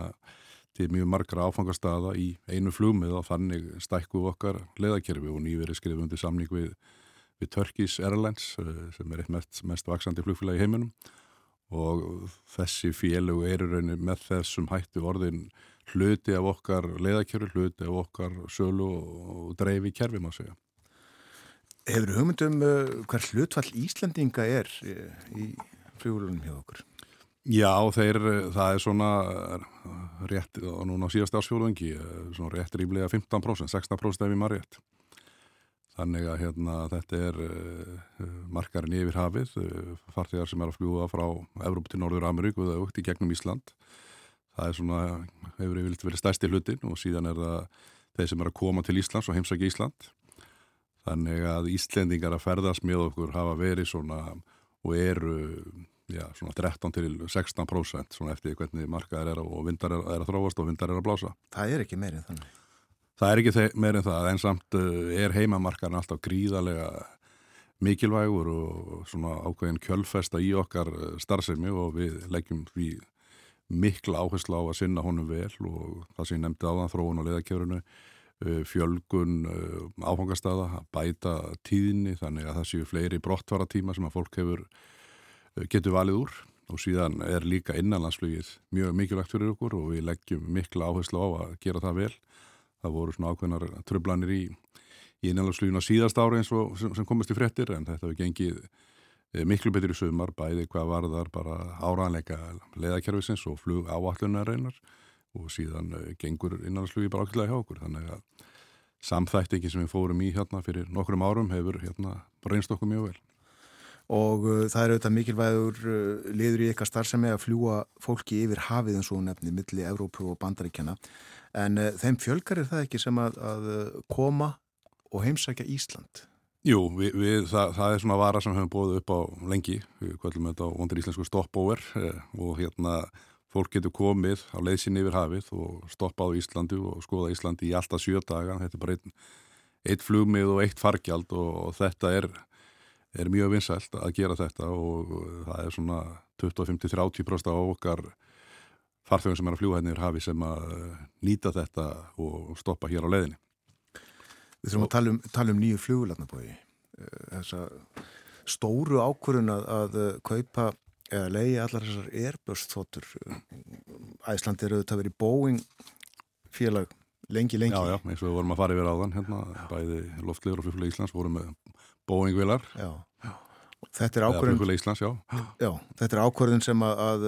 til mjög margra áfangastada í einu flugmið og þannig stækku okkar leðakerfi og nýverið skrifum til samning við, við Turkish Airlines eh, sem er eitt mest, mest vaksandi flugfélag í heiminum og þessi félög eru raunin með þessum hættu orðin hluti af okkar leðakerfi, hluti af okkar sölu og dreifi kerfi má segja. Hefur hugmyndum uh, hver hlutfall Íslandinga er eh, í flugulunum hjá okkur? Já, þeir, það er svona rétt, og núna á síðast ásfjóðungi svona rétt ríflega 15%, 16% ef ég maður rétt. Þannig að hérna þetta er uh, markarinn yfir hafið uh, farþegar sem er að fljúa frá Evróp til Norður Ameríku eða aukt í gegnum Ísland. Það er svona, hefur yfirleitt verið stærsti hlutin og síðan er það þeir sem er að koma til Íslands og heimsækja Ísland. Þannig að Íslendingar að ferðast með okkur hafa verið svona og eru já, svona 13 til 16% svona eftir hvernig markaðar er og vindar er, er að þróast og vindar er að blása. Það er ekki meirinn þannig? Það er ekki meirinn það, en samt eh, er heimamarkaðin alltaf gríðarlega mikilvægur og svona ákveðin kjölfesta í okkar eh, starfsemi og við leggjum því mikla áherslu á að sinna honum vel og það sem ég nefndi á það, þróun og leðakjörunu, eh, fjölgun áfangastada, bæta tíðinni þannig að það séu fleiri brottvaratíma sem að fólk hefur getur valið úr og síðan er líka innanlandsflugið mjög mikilvægt fyrir okkur og við leggjum mikla áherslu á að gera það vel. Það voru svona ákveðnar tröflanir í, í innanlandsfluginu á síðast ári eins og sem, sem komist í frettir en þetta hefur gengið eh, miklu betur í sumar, bæði hvað varðar bara áraðanleika leðakerfisins og flug áallunar reynar og síðan uh, gengur innanlandsflugi bara ákveðlega hjá okkur þannig að samþættingi sem við fórum í hérna fyrir nokkrum árum hefur hérna reynst okkur mjög vel. Og uh, það er auðvitað mikilvægur uh, liður í eitthvað starfsemi að fljúa fólki yfir hafið eins og nefni milli Evrópu og Bandaríkjana en uh, þeim fjölgar er það ekki sem að, að uh, koma og heimsækja Ísland? Jú, við, við, það, það er svona vara sem við höfum bóðið upp á lengi, við kvöldum þetta á vondur íslensku stopover eh, og hérna fólk getur komið á leysinni yfir hafið og stoppað á Íslandi og skoða Íslandi í alltaf sjö daga, þetta er bara einn eitt flugmið og eitt fargjald og, og þetta er, er mjög vinsælt að gera þetta og það er svona 25-30% á okkar farþegum sem er að fljúa hérna yfir hafi sem að nýta þetta og stoppa hér á leiðinni. Við þurfum að tala um, tala um nýju flugularnabói. Þessa stóru ákvörun að, að uh, kaupa eða leiði allar þessar Airbus-þóttur. Æsland er auðvitað verið Boeing félag lengi, lengi. Já, já, eins og við vorum að fara yfir áðan hérna, bæði loftlegur og flugfélag Íslands vorum með Boeing-vilar. Þetta er. Flugfélag Íslands, já. Já, þetta er ákvörun sem að, að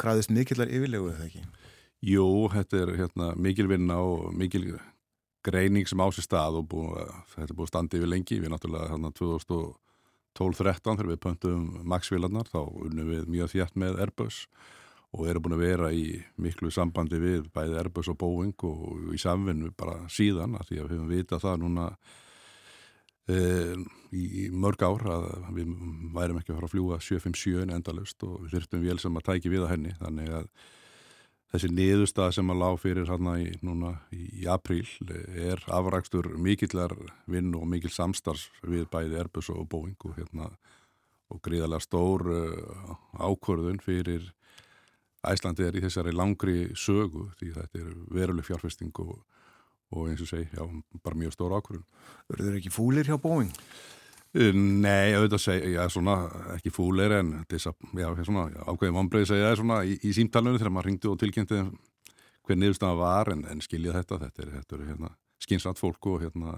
kraðist mikillar yfirlegu, eða ekki? Jú, þetta er hérna, mikil vinna og mikil greining sem á sér stað og búið, þetta er búið standið við lengi, við náttúrulega hérna 2012-13 þegar við pöntum Max-vélarnar þá unnum við mjög þjætt með Airbus og erum búin að vera í miklu sambandi við bæði Airbus og Boeing og í samvinnu bara síðan að því að við höfum vitað það núna í, í mörg ár að við værum ekki að fara að fljúa 757 endalust og við þurftum vel sem að tæki við að henni. Þannig að þessi niðurstað sem að lág fyrir hérna í, í, apríl er afrækstur mikillar vinn og mikil samstars við bæði Airbus og Boeing og, hérna, og gríðarlega stór uh, ákvörðun fyrir Æslandi er í þessari langri sögu því þetta er veruleg fjárfesting og, og eins og segi, já, bara mjög stór ákvörðun. Verður þeir ekki fúlir hjá Boeing? Nei, auðvitað segja, já, svona, ekki fúleir en þess að, já, svona, ákveðin vonbreið segja það svona í, í símtalunum þegar maður ringdi og tilkynnti hver niðurstaða var en, en skilja þetta, þetta er, þetta er hérna, skynsat fólk og hérna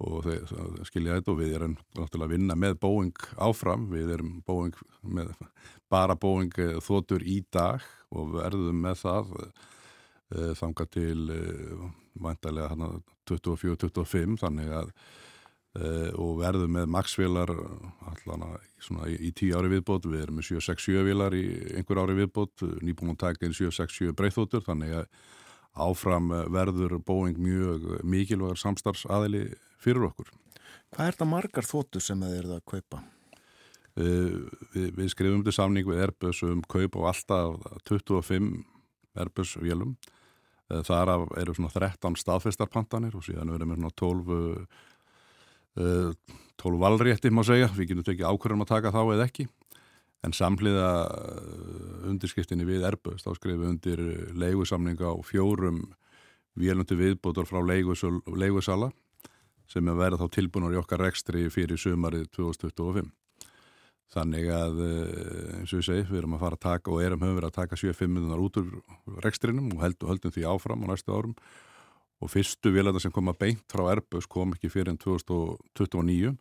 og þeir, skilja þetta og við erum náttúrulega að vinna með Boeing áfram, við erum Boeing með, bara Boeing eh, þótur í dag og verðum með það e, þanga til e, vantarlega hérna 24-25 þannig að Uh, og verðum með að í, í tíu ári viðbót við erum með 767 vélar í einhver ári viðbót, nýbúin að taka inn 767 breyþóttur, þannig að áfram verður Boeing mjög mikilvægar samstarfsaðili fyrir okkur. Hvað er það margar þóttur sem þið eruð að kaupa? Uh, við, við skrifum til samning við Airbus um kaup og alltaf 25 Airbus vélum þar eru svona 13 staðfestarpantanir og síðan verðum við svona 12 12 valrétti má segja, við getum tekið ákvörðum að taka þá eða ekki. En samhliða undirskriftinni við Erböðs, þá skrifum við undir leigusamninga á fjórum vélundu viðbótur frá leigusala sem er verið þá tilbúinur í okkar rekstri fyrir sumarið 2025 þannig að eins og við segjum, við erum að fara að taka og erum höfum verið að taka 7-5 út úr rekstrinum og höldum, höldum því áfram á næstu árum. Og fyrstu vélarna sem koma beint frá Airbus kom ekki fyrir enn 2029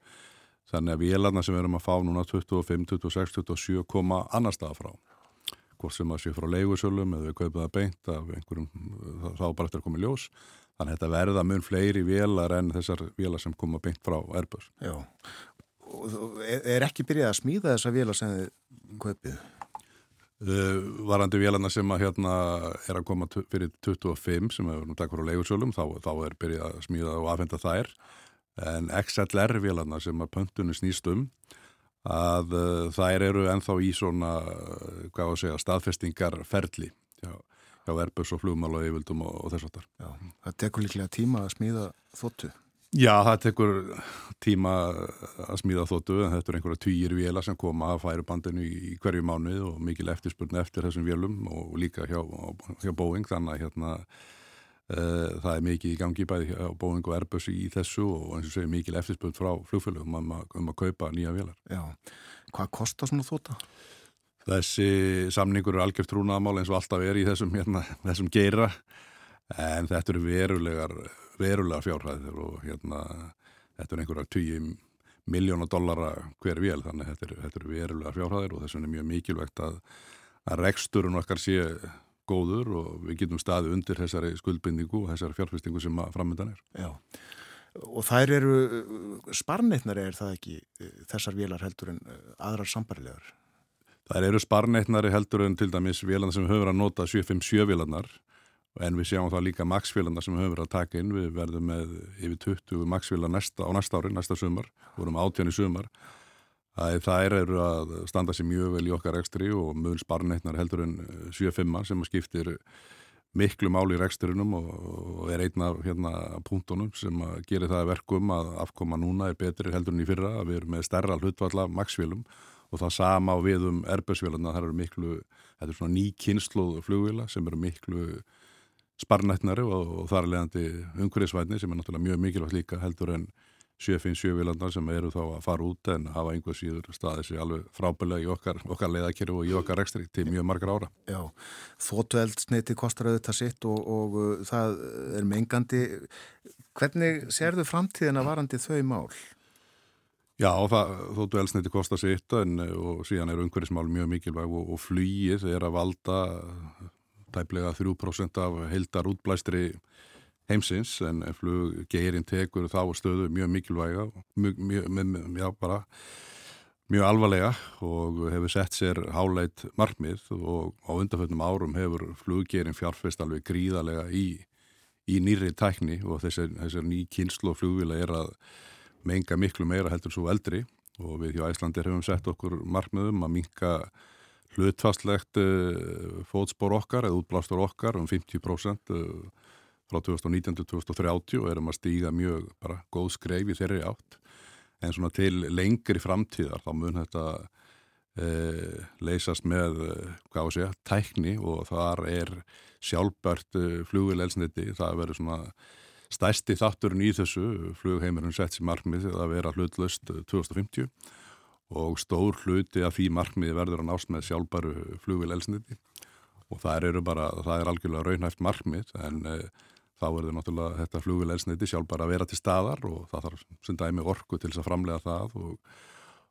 þannig að vélarna sem við erum að fá núna 25, 26, 27 koma annar staða frá. Hvort sem að sé frá leigusölum eða við kaupum það beint af einhverjum þá bara eftir að koma í ljós. Þannig að þetta verða mun fleiri vélar en þessar vélar sem koma beint frá Airbus. Já, og er ekki byrjað að smíða þessar vélar sem þið kaupið? Uh, varandi vélarna sem að hérna er að koma fyrir 25 sem er nú takkur á leigursölum þá, þá er byrjað að smíða og aðfenda þær. En XLR vélarna sem að pöntunni snýst um að uh, þær eru enþá í svona uh, hvað að segja staðfestingarferli hjá, hjá Airbus og flugmál og yfildum og, og þess að þar Já, það tekur líklega tíma að smíða þóttu Já, það tekur tíma að smíða þóttu en þetta er einhverja týjir vila sem koma að færu bandinu í hverju mánuð og mikil eftirspurn eftir þessum vélum og líka hjá, hjá Boeing þannig að hérna, uh, það er mikið í gangi bæði hjá Boeing og Airbus í þessu og eins og segir mikil eftirspurn frá flugfélagum um, um að kaupa nýja vélar. Já, hvað kostar svona þóta? Þessi samningur er algjört trúnaðamál eins og alltaf er í þessum, hérna, þessum geira en þetta eru verulegar verulega fjárhæðir og hérna þetta er einhverja 10 miljóna dollara hver vél þannig þetta eru er verulega fjárhæðir og þess vegna er mjög mikilvægt að, að reksturinn okkar sé góður og við getum staði undir þessari skuldbindingu og þessari fjárfestingu sem framöndan er. Já, og þær eru, sparnitnar er það ekki þessar vélar heldur en aðrar sambarilegar? Það eru sparnitnari heldur en til dæmis vélarnar sem höfur að nota 757 vélarnar en við sjáum það líka maksvélarnar sem höfur að taka inn, við verðum með yfir 20 maksvélar á næsta ári, næsta sumar, vorum átján í sumar. Það eru að standa sér mjög vel í okkar ekstri og mun sparnetnar heldur en 7-5 sem skiptir miklu máli í reksturinnum og er einn af hérna, punktunum sem gerir það verkum að afkoma núna er betri heldur en í fyrra. Við erum með stærra hlutvalla maksvílum og það sama á við um erbjörnsvíluna, það eru miklu, þetta er svona ný kynsluð flugvíla sem eru miklu sparnetnari og, og það er leiðandi umhverfisvætni sem er náttúrulega mjög mikilvægt líka heldur en 7-5-7 vilandar sem eru þá að fara út en hafa einhver síður staðið sér alveg frábælega í okkar, okkar leiðakeri og í okkar rekstri til mjög margar ára. Já, þóttueldsneiti kostar auðvitað sitt og, og uh, það er mengandi. Hvernig serðu framtíðina varandi þau mál? Já, þóttueldsneiti kostar sitt en, og síðan er umhverfismál mjög mikilvæg og, og flýið er að valda tæplega 3% af heildar útblæstri heimsins en fluggeirinn tekur þá stöðu mjög mikilvæga mjög, mjög, já, bara, mjög alvarlega og hefur sett sér háleit markmið og á undanfjöldnum árum hefur fluggeirinn fjárfest alveg gríðarlega í, í nýri tækni og þessar, þessar ný kynslu og flugvila er að menga miklu meira heldur svo eldri og við hjá Æslandir hefum sett okkur markmiðum að minka hlutfastlegt uh, fótspor okkar eða útblástur okkar um 50% uh, frá 2019 til 2030 og erum að stíga mjög bara góð skreif í þeirri átt. En svona til lengri framtíðar þá mun þetta e, leysast með, hvað segja, tækni og þar er sjálfbært flugvilelsniti, það verður svona stæsti þátturinn í þessu. Flugheimurinn sett sér markmið að vera hlutlust 2050 og stór hluti af því markmiði verður að nást með sjálfbæru flugvilelsniti og það eru bara, það er algjörlega raunhæft markmið en e, þá verður náttúrulega þetta flugvilelsniti sjálf bara að vera til staðar og það þarf sem dæmi orku til þess að framlega það og,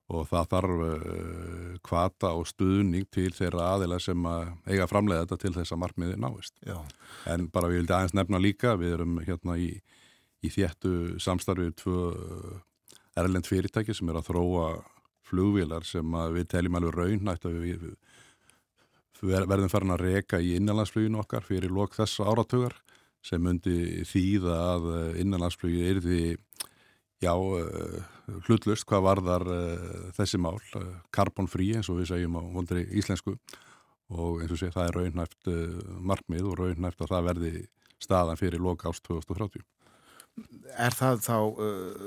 og það þarf uh, kvata og stuðning til þeirra aðila sem að eiga að framlega þetta til þess að markmiði náist. Já. En bara við vildi aðeins nefna líka, við erum hérna í, í þéttu samstarfið tvö erlend fyrirtæki sem er að þróa flugvilar sem við teljum alveg raunætt að við, við verðum farin að reka í innanlandsfluginu okkar fyrir lok þess áratögar sem myndi þýða að eh, innanlandsflugi er því já, eh, hlutlust hvað varðar eh, þessi mál, carbon-free eins og við segjum á vondri íslensku og eins og sé það er raunhæft markmið og raunhæft að það verði staðan fyrir loka ást 2030. Er það þá uh,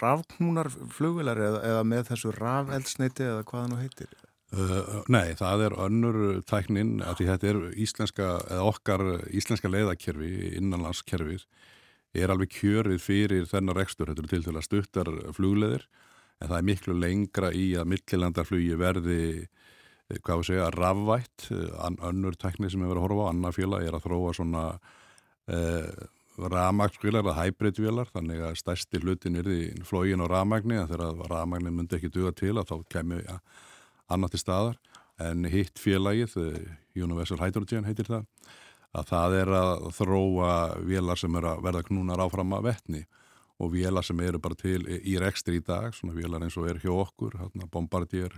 rafknúnar raf, eða, eða með þessu rafeldsneiti eða hvaða nú heitir? Uh, nei, það er önnur tæknin að því þetta er íslenska, eða okkar íslenska leiðakerfi, innanlandskerfið, er alveg kjörið fyrir þennar rekstur, þetta er til til að stuttar flugleðir, en það er miklu lengra í að millilandarflugi verði, eh, hvað við segja, rafvætt, önnur tækni sem við verðum að horfa á, annar félag er að þróa svona eh, ramagsvílar eða hybridvílar, þannig að stærsti hlutin er því flógin á ramagni, en þegar ramagni myndi ekki duga til að þá kemur, ja, annað til staðar. En hitt félagið, eh, Universal Hydrogen heitir það, að það er að þróa vélar sem er að verða knúnar áfram að vettni og vélar sem eru bara til í rekstri í dag, svona vélar eins og er hjá okkur, Bombardier,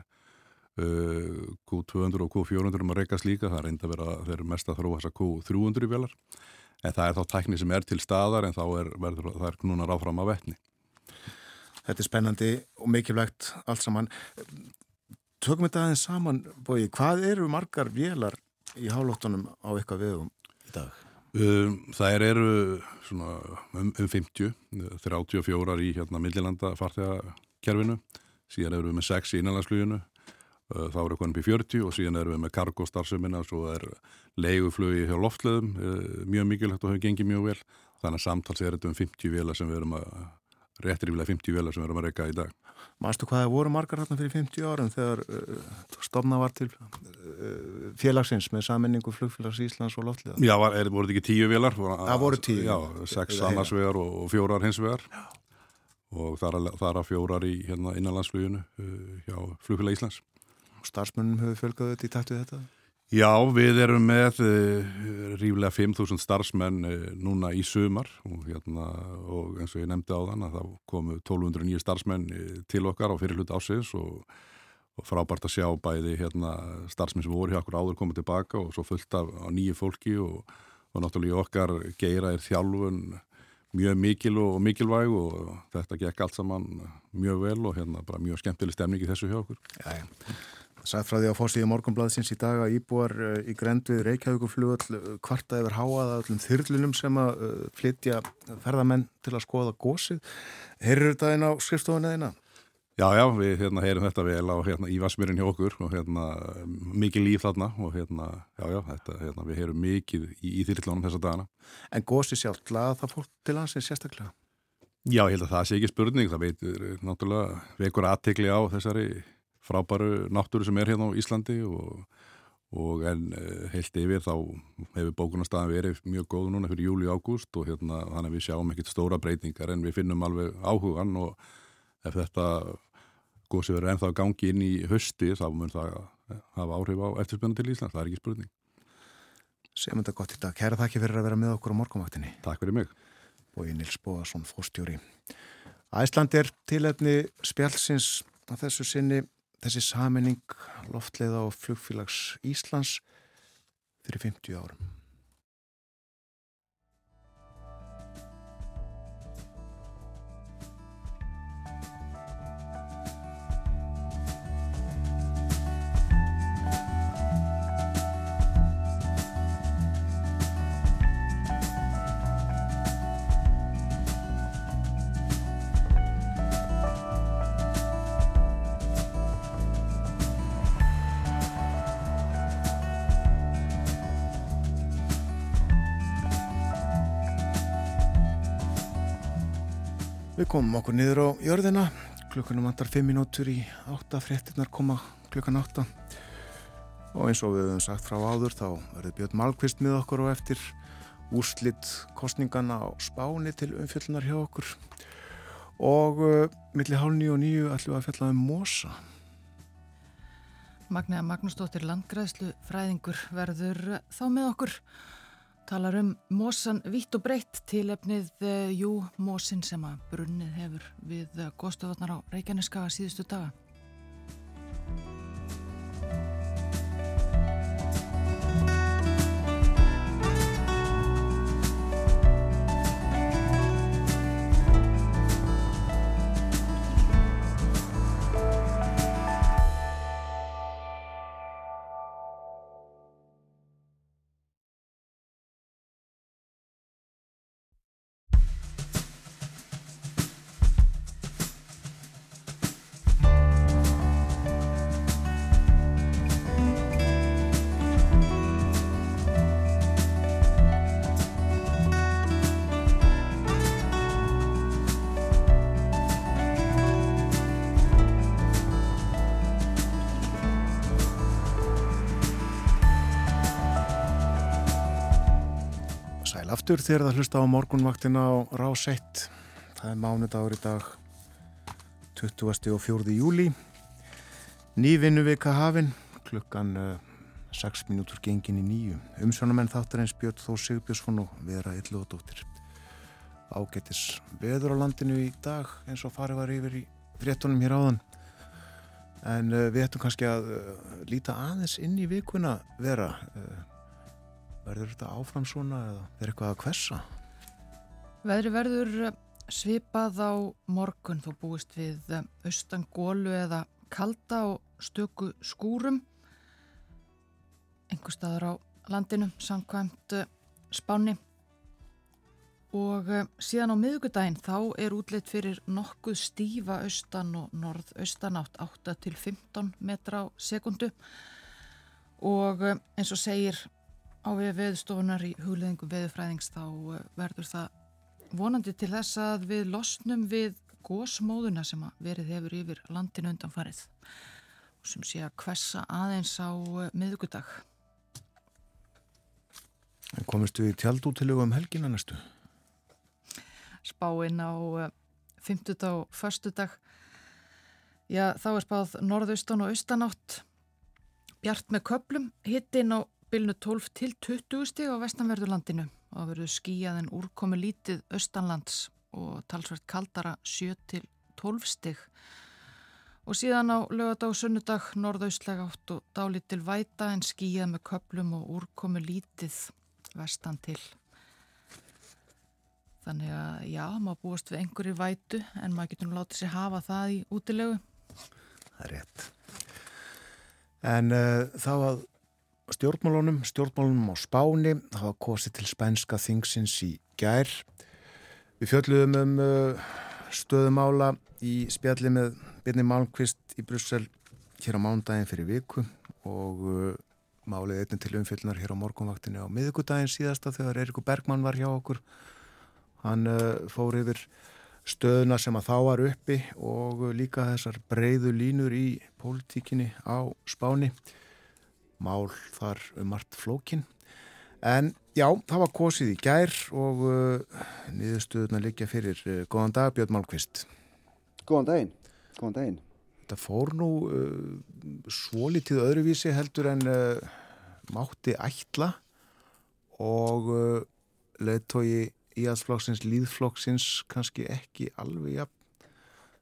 uh, Q200 og Q400 um að rekast líka, það verið að þeir eru mest að þróa þessa Q300 vélar, en það er þá tækni sem er til staðar en þá er, verður, það er knúnar áfram að vettni. Þetta er spennandi og mikilvægt allt saman tökum þetta aðeins saman, bói, hvað eru margar vélar í hálóttunum á eitthvað viðum í dag? Um, það eru svona um, um 50, 34 í hérna millilanda farþegakerfinu, síðan eru við með 6 í innanlandsfluginu, þá eru konum í 40 og síðan eru við með kargostarfsemina, svo er leiguflugi hjá loftleðum, uh, mjög mikilvægt og hefur gengið mjög vel, þannig að samtals er þetta um 50 vélar sem við erum að, réttir yfirlega 50 vélar sem við erum að reyka í dag. Mástu hvað það voru margar hérna fyrir 50 árum þegar uh, stofna var til uh, félagsins með sammenningu flugfélags Íslands og Loftlíða? Já, var, er, voru þetta ekki tíu vélar? Það voru tíu. Já, sex annarsvegar og, og fjórar hinsvegar og þar að, þar að fjórar í hérna, innanlandsfluginu uh, hjá flugfélag Íslands. Starsmönnum hefur fjölgaðu þetta í tættu þetta? Já, við erum með uh, ríflega 5.000 starfsmenn uh, núna í sumar og, hérna, og eins og ég nefndi á þann að þá komu 1209 starfsmenn uh, til okkar á fyrirlut ásins og, og frábært að sjá bæði hérna, starfsmenn sem voru hjá okkur áður komið tilbaka og svo fullt af nýju fólki og, og náttúrulega okkar geira er þjálfun mjög mikil og mikilvæg og þetta gekk allt saman mjög vel og hérna bara mjög skemmtileg stemning í þessu hjá okkur. Já, já. Sætt frá því á fórstíði morgunblæðsins í dag að íbúar uh, í grend við Reykjavíkuflugall uh, kvarta yfir háaða öllum þyrlunum sem að uh, flytja ferðamenn til að skoða gósið. Heyrður þetta einn á skrifstofunni eina? Já, já, við hérna, heyrum þetta vel á hérna, Ívarsmyrinn hjá okkur og hérna, mikið líf þarna og hérna, já, já, þetta, hérna, við heyrum mikið í, í þyrlunum þessa dagana. En gósið sjálf, laða það fólk til hansins sérstaklega? Já, ég held að það sé ekki spurning, það veitur náttúrulega vekur aðtegli á þessari frábæru náttúru sem er hérna á Íslandi og, og en eh, heilt yfir þá hefur bókunarstaðan verið mjög góð núna fyrir júli og ágúst og hérna þannig að við sjáum ekkert stóra breytingar en við finnum alveg áhugan og ef þetta góðsig verður ennþá gangi inn í hösti þá mun það hafa áhrif á eftirspunni til Ísland, það er ekki spurning. Sem þetta gott í dag. Kæra þakki fyrir að vera með okkur á morgunvaktinni. Takk fyrir mig. Bói Nils Bóðarsson, fórstjóri. Æsland er tilefni spjálsins að þessu sinni þessi saminning loftleiða og flugfélags Íslands fyrir 50 árum. Komum okkur niður á jörðina, klukkunum vantar 5 minútur í 8, fréttinnar koma klukkan 8 og eins og við höfum sagt frá áður þá verður Björn Malkvist með okkur og eftir. Úrslitt kostningana á spáni til umfjöllunar hjá okkur. Og uh, millir hálf nýju og nýju ætlum við að fjalla um mosa. Magniða Magnúsdóttir Landgræðslu fræðingur verður þá með okkur talar um mosan vitt og breytt til efnið uh, Jú Mosin sem að brunnið hefur við uh, góðstöðvarnar á Reykjaneskaga síðustu daga. Aftur þegar það hlusta á morgunvaktina á Rás 1. Það er mánudagur í dag 20. og 4. júli. Nývinnu vika hafinn, klukkan uh, 6 minútur gengin í nýju. Umsjónamenn þáttar eins Björn Þó Sigbjörnsson og Vera Illóðdóttir. Ágættis veður á landinu í dag eins og farið var yfir í fréttunum hér áðan. En uh, við ættum kannski að uh, líta aðeins inn í vikuna Vera. Verður þetta áfram svona eða er eitthvað að kvessa? Veðri verður svipað á morgun. Þó búist við austan gólu eða kalda og stöku skúrum. Einhver staður á landinu samkvæmt spáni og síðan á miðugudaginn þá er útleitt fyrir nokkuð stífa austan og norðaustanátt 8 til 15 metra á sekundu og eins og segir á við veðstofunar í hugleðingu veðufræðings þá verður það vonandi til þess að við losnum við gósmóðuna sem verið hefur yfir landinu undanfarið og sem sé að kvessa aðeins á miðugudag. Komistu í tjaldútilegu um helgina næstu? Spáinn á 50. og 1. dag. Já, þá er spáð norðaustan og austanátt bjart með köplum, hittin á bylnu 12 til 20 stig á vestanverðurlandinu og það verður skíjað en úrkomi lítið austanlands og talsvert kaldara 7 til 12 stig. Og síðan á lögadag og sunnudag norðaustlega átt og dálítil væta en skíjað með köplum og úrkomi lítið vestan til. Þannig að já, maður búast við einhverju vætu en maður getur nú látið sér hafa það í útilegu. Það er rétt. En uh, þá að stjórnmálunum, stjórnmálunum á Spáni, það var kosið til spænska þingsins í gær. Við fjöldluðum um uh, stöðumála í spjalli með Birni Malmqvist í Brussel hér á mándaginn fyrir viku og uh, málið einnig til umfjöldunar hér á morgunvaktinu á miðugudaginn síðasta þegar Eirikur Bergmann var hjá okkur. Hann fór yfir stöðuna sem að þá var uppi og líka þessar breyðu línur í pólitíkinni á spáni mál þar um margt flókin. En já, það var kosið í gær og uh, niðurstöðuna liggja fyrir. Uh, góðan dag Björn Málkvist Góðan daginn, góðan daginn. Þetta fór nú uh, svo litið öðruvísi heldur en uh, mátti ætla og leðtói íhaldsflokksins, líðflokksins kannski ekki alveg ja,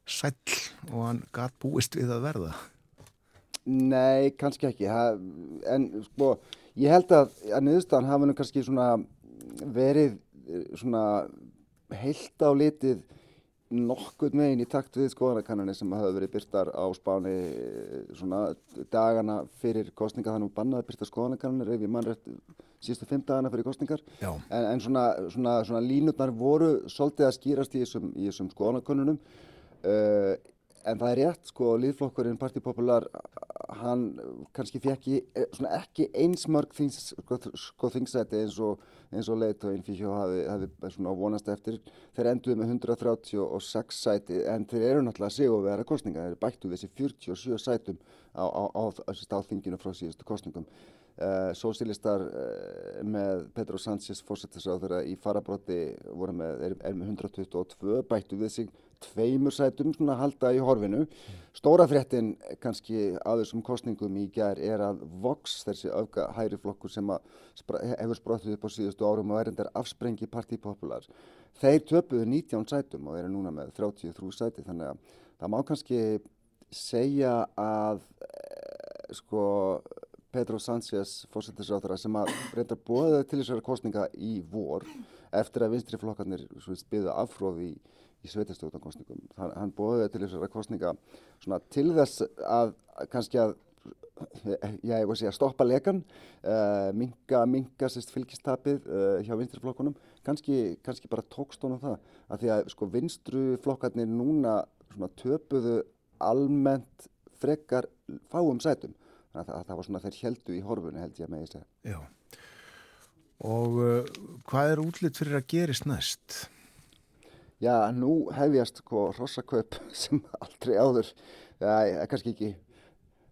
sæl og hann gæt búist við að verða? Nei, kannski ekki. Ha, en sko, ég held að, að niðurstaðan hafa nú kannski svona verið svona heilt á litið nokkuð megin í takt við skoðanakannanir sem hafa verið byrtar á spáni svona dagana fyrir kostninga þannig að bannaði byrta skoðanakannanir ef ég mann rétt síðustu fimm dagana fyrir kostningar en, en svona, svona, svona línutnar voru svolítið að skýrast í þessum, í þessum skoðanakönnunum. Uh, en það er rétt sko líðflokkurinn Parti Popular hann kannski fekk ekki eins mörg þings, sko, sko þingsæti eins og, og leiðtóinn fyrir hjá hafi, hafi vonast eftir. Þeir enduði með 136 sæti en þeir eru náttúrulega sig og vera kostninga þeir bættu þessi 47 sætum á, á, á, á þinginu frá síðustu kostningum Uh, Sósilistar uh, með Pedro Sánchez fórsettisráður í farabróti með, er, er með 122 bættu við sig tveimur sætum svona halda í horfinu. Stóra fréttin kannski að þessum kostningum í gær er að Vox þessi öfga hæri flokkur sem spra, hefur spróttið upp á síðustu árum og er endar afsprengi partípopular þeir töpuðu 19 sætum og eru núna með 33 sæti þannig að það má kannski segja að eh, sko Pedro Sánchez, fórsættisráþara, sem að reynda bóða til þessari kostninga í vor eftir að vinstri flokkarnir byggðu afhróði í, í sveitastjóðankostningum. Hann, bóði til þessari kostninga til þess að kannski að já, ég voru að segja, stoppa lekan, uh, minga, minga sérst fylgistapið uh, hjá vinstriflokkunum, kannski, kannski bara tókst honum það, að því að sko vinstruflokkarnir núna svona töpuðu almennt frekar fáum sætum þannig að það var svona þeir heldu í horfunni held ég að með ég segja. Já, og uh, hvað er útlitt fyrir að gerist næst? Já, nú hefjast sko rossakaupp (laughs) sem aldrei áður, er kannski ekki,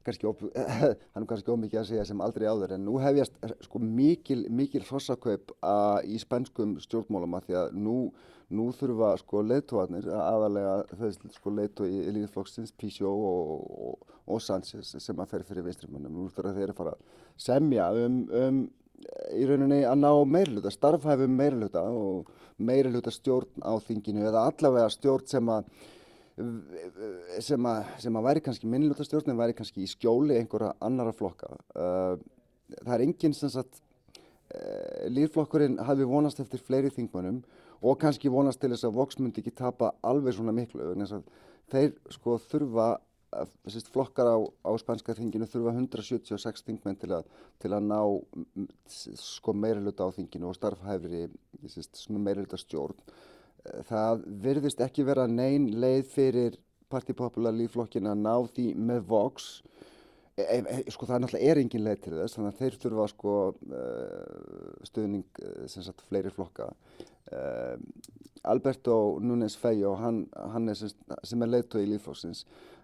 kannski op, hann (laughs) er kannski ómikið að segja sem aldrei áður en nú hefjast sko mikil, mikil rossakaupp í spænskum stjórnmálum að því að nú Nú þurfa sko leittóarnir, aðalega þessi sko leittói í líðflokksins, Písjó og, og, og Sánchez sem að fer fyrir vinstrimönnum. Nú þurfa þeir að fara að semja um, um í rauninni að ná meirluta, starfhæfum meirluta og meirluta stjórn á þinginu eða allavega stjórn sem að sem að, sem að væri kannski minnluta stjórn en væri kannski í skjóli einhverja annara flokka. Uh, það er enginn sem sagt, uh, líðflokkurinn hafi vonast eftir fleiri þingmönnum og kannski vonast til þess að Vox myndi ekki tapa alveg svona miklu þeir sko þurfa sérst, flokkar á, á spænska þinginu þurfa 176 þingmenn til að, til að ná sko meiriluta á þinginu og starfhæfri meiriluta stjórn það verðist ekki vera neyn leið fyrir partipopular líflokkin að ná því með Vox. E, e, e, sko það er náttúrulega er engin leið til þess þannig að þeir þurfa sko stuðning sem sagt fleiri flokka. Alberto Núñez Feijó hann, hann er sem, sem er leiðtói í líflóksins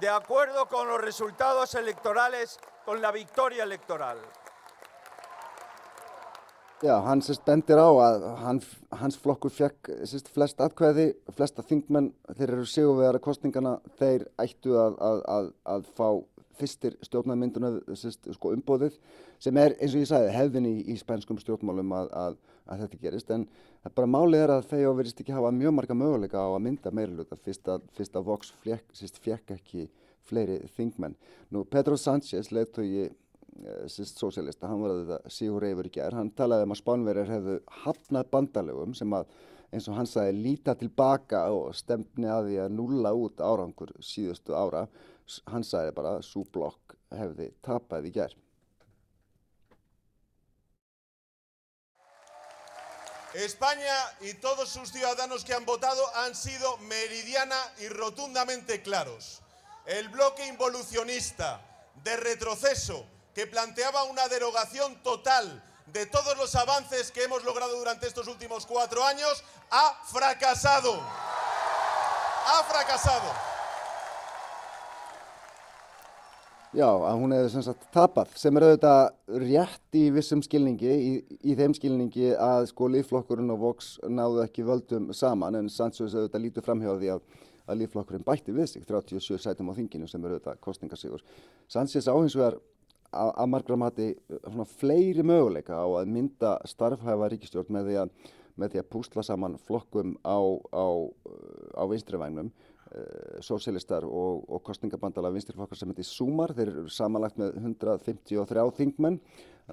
de acuerdo con los resultados electorales, con la victoria electoral. Já, sérst bendir á að hann, hans flokkur fekk sérst flest atkvæði, flesta þingmenn, þeir eru sigurvegara kostningana, þeir ættu að, að, að, að fá fyrstir stjórnarmynduna sko umbóðið sem er eins og ég sagði hefðin í, í spænskum stjórnmálum að þetta gerist. En bara málið er að þeir verist ekki hafa mjög marga möguleika á að mynda meiriluta fyrst að, fyrst að Vox fekk ekki fleiri þingmenn. Nú Pedro Sánchez leittói Eh, sýst sósélista, hann var að þetta sígur reyfur í gerð, hann talaði um að spánverjar hefðu hafnað bandalögum sem að eins og hann sagði líta tilbaka og stemni að því að nulla út árangur síðustu ára, España y todos sus ciudadanos que han votado han sido meridiana y rotundamente claros. El bloque involucionista de retroceso que planteaba una derogación total de todos los avances que hemos logrado durante estos últimos cuatro años, ha fracasado. Ha fracasado. Já, að hún hefði sem sagt tapað sem er auðvitað rétt í vissum skilningi, í, í þeim skilningi að sko lífflokkurinn og Vox náðu ekki völdum saman en Sandsjóðs auðvitað lítur framhjáði að, að lífflokkurinn bætti við sig 37 sætum á þinginu sem er auðvitað kostningasíkur. Sandsjóðs áhins vegar að margra mati svona, fleiri möguleika á að mynda starfhæfa ríkistjórn með því að, með því að púsla saman flokkum á, á, á vinstrivægnum uh, sósélistar og, og kostningabandala vinstriflokkar sem heitir Súmar, þeir eru samanlagt með 153 þingmenn.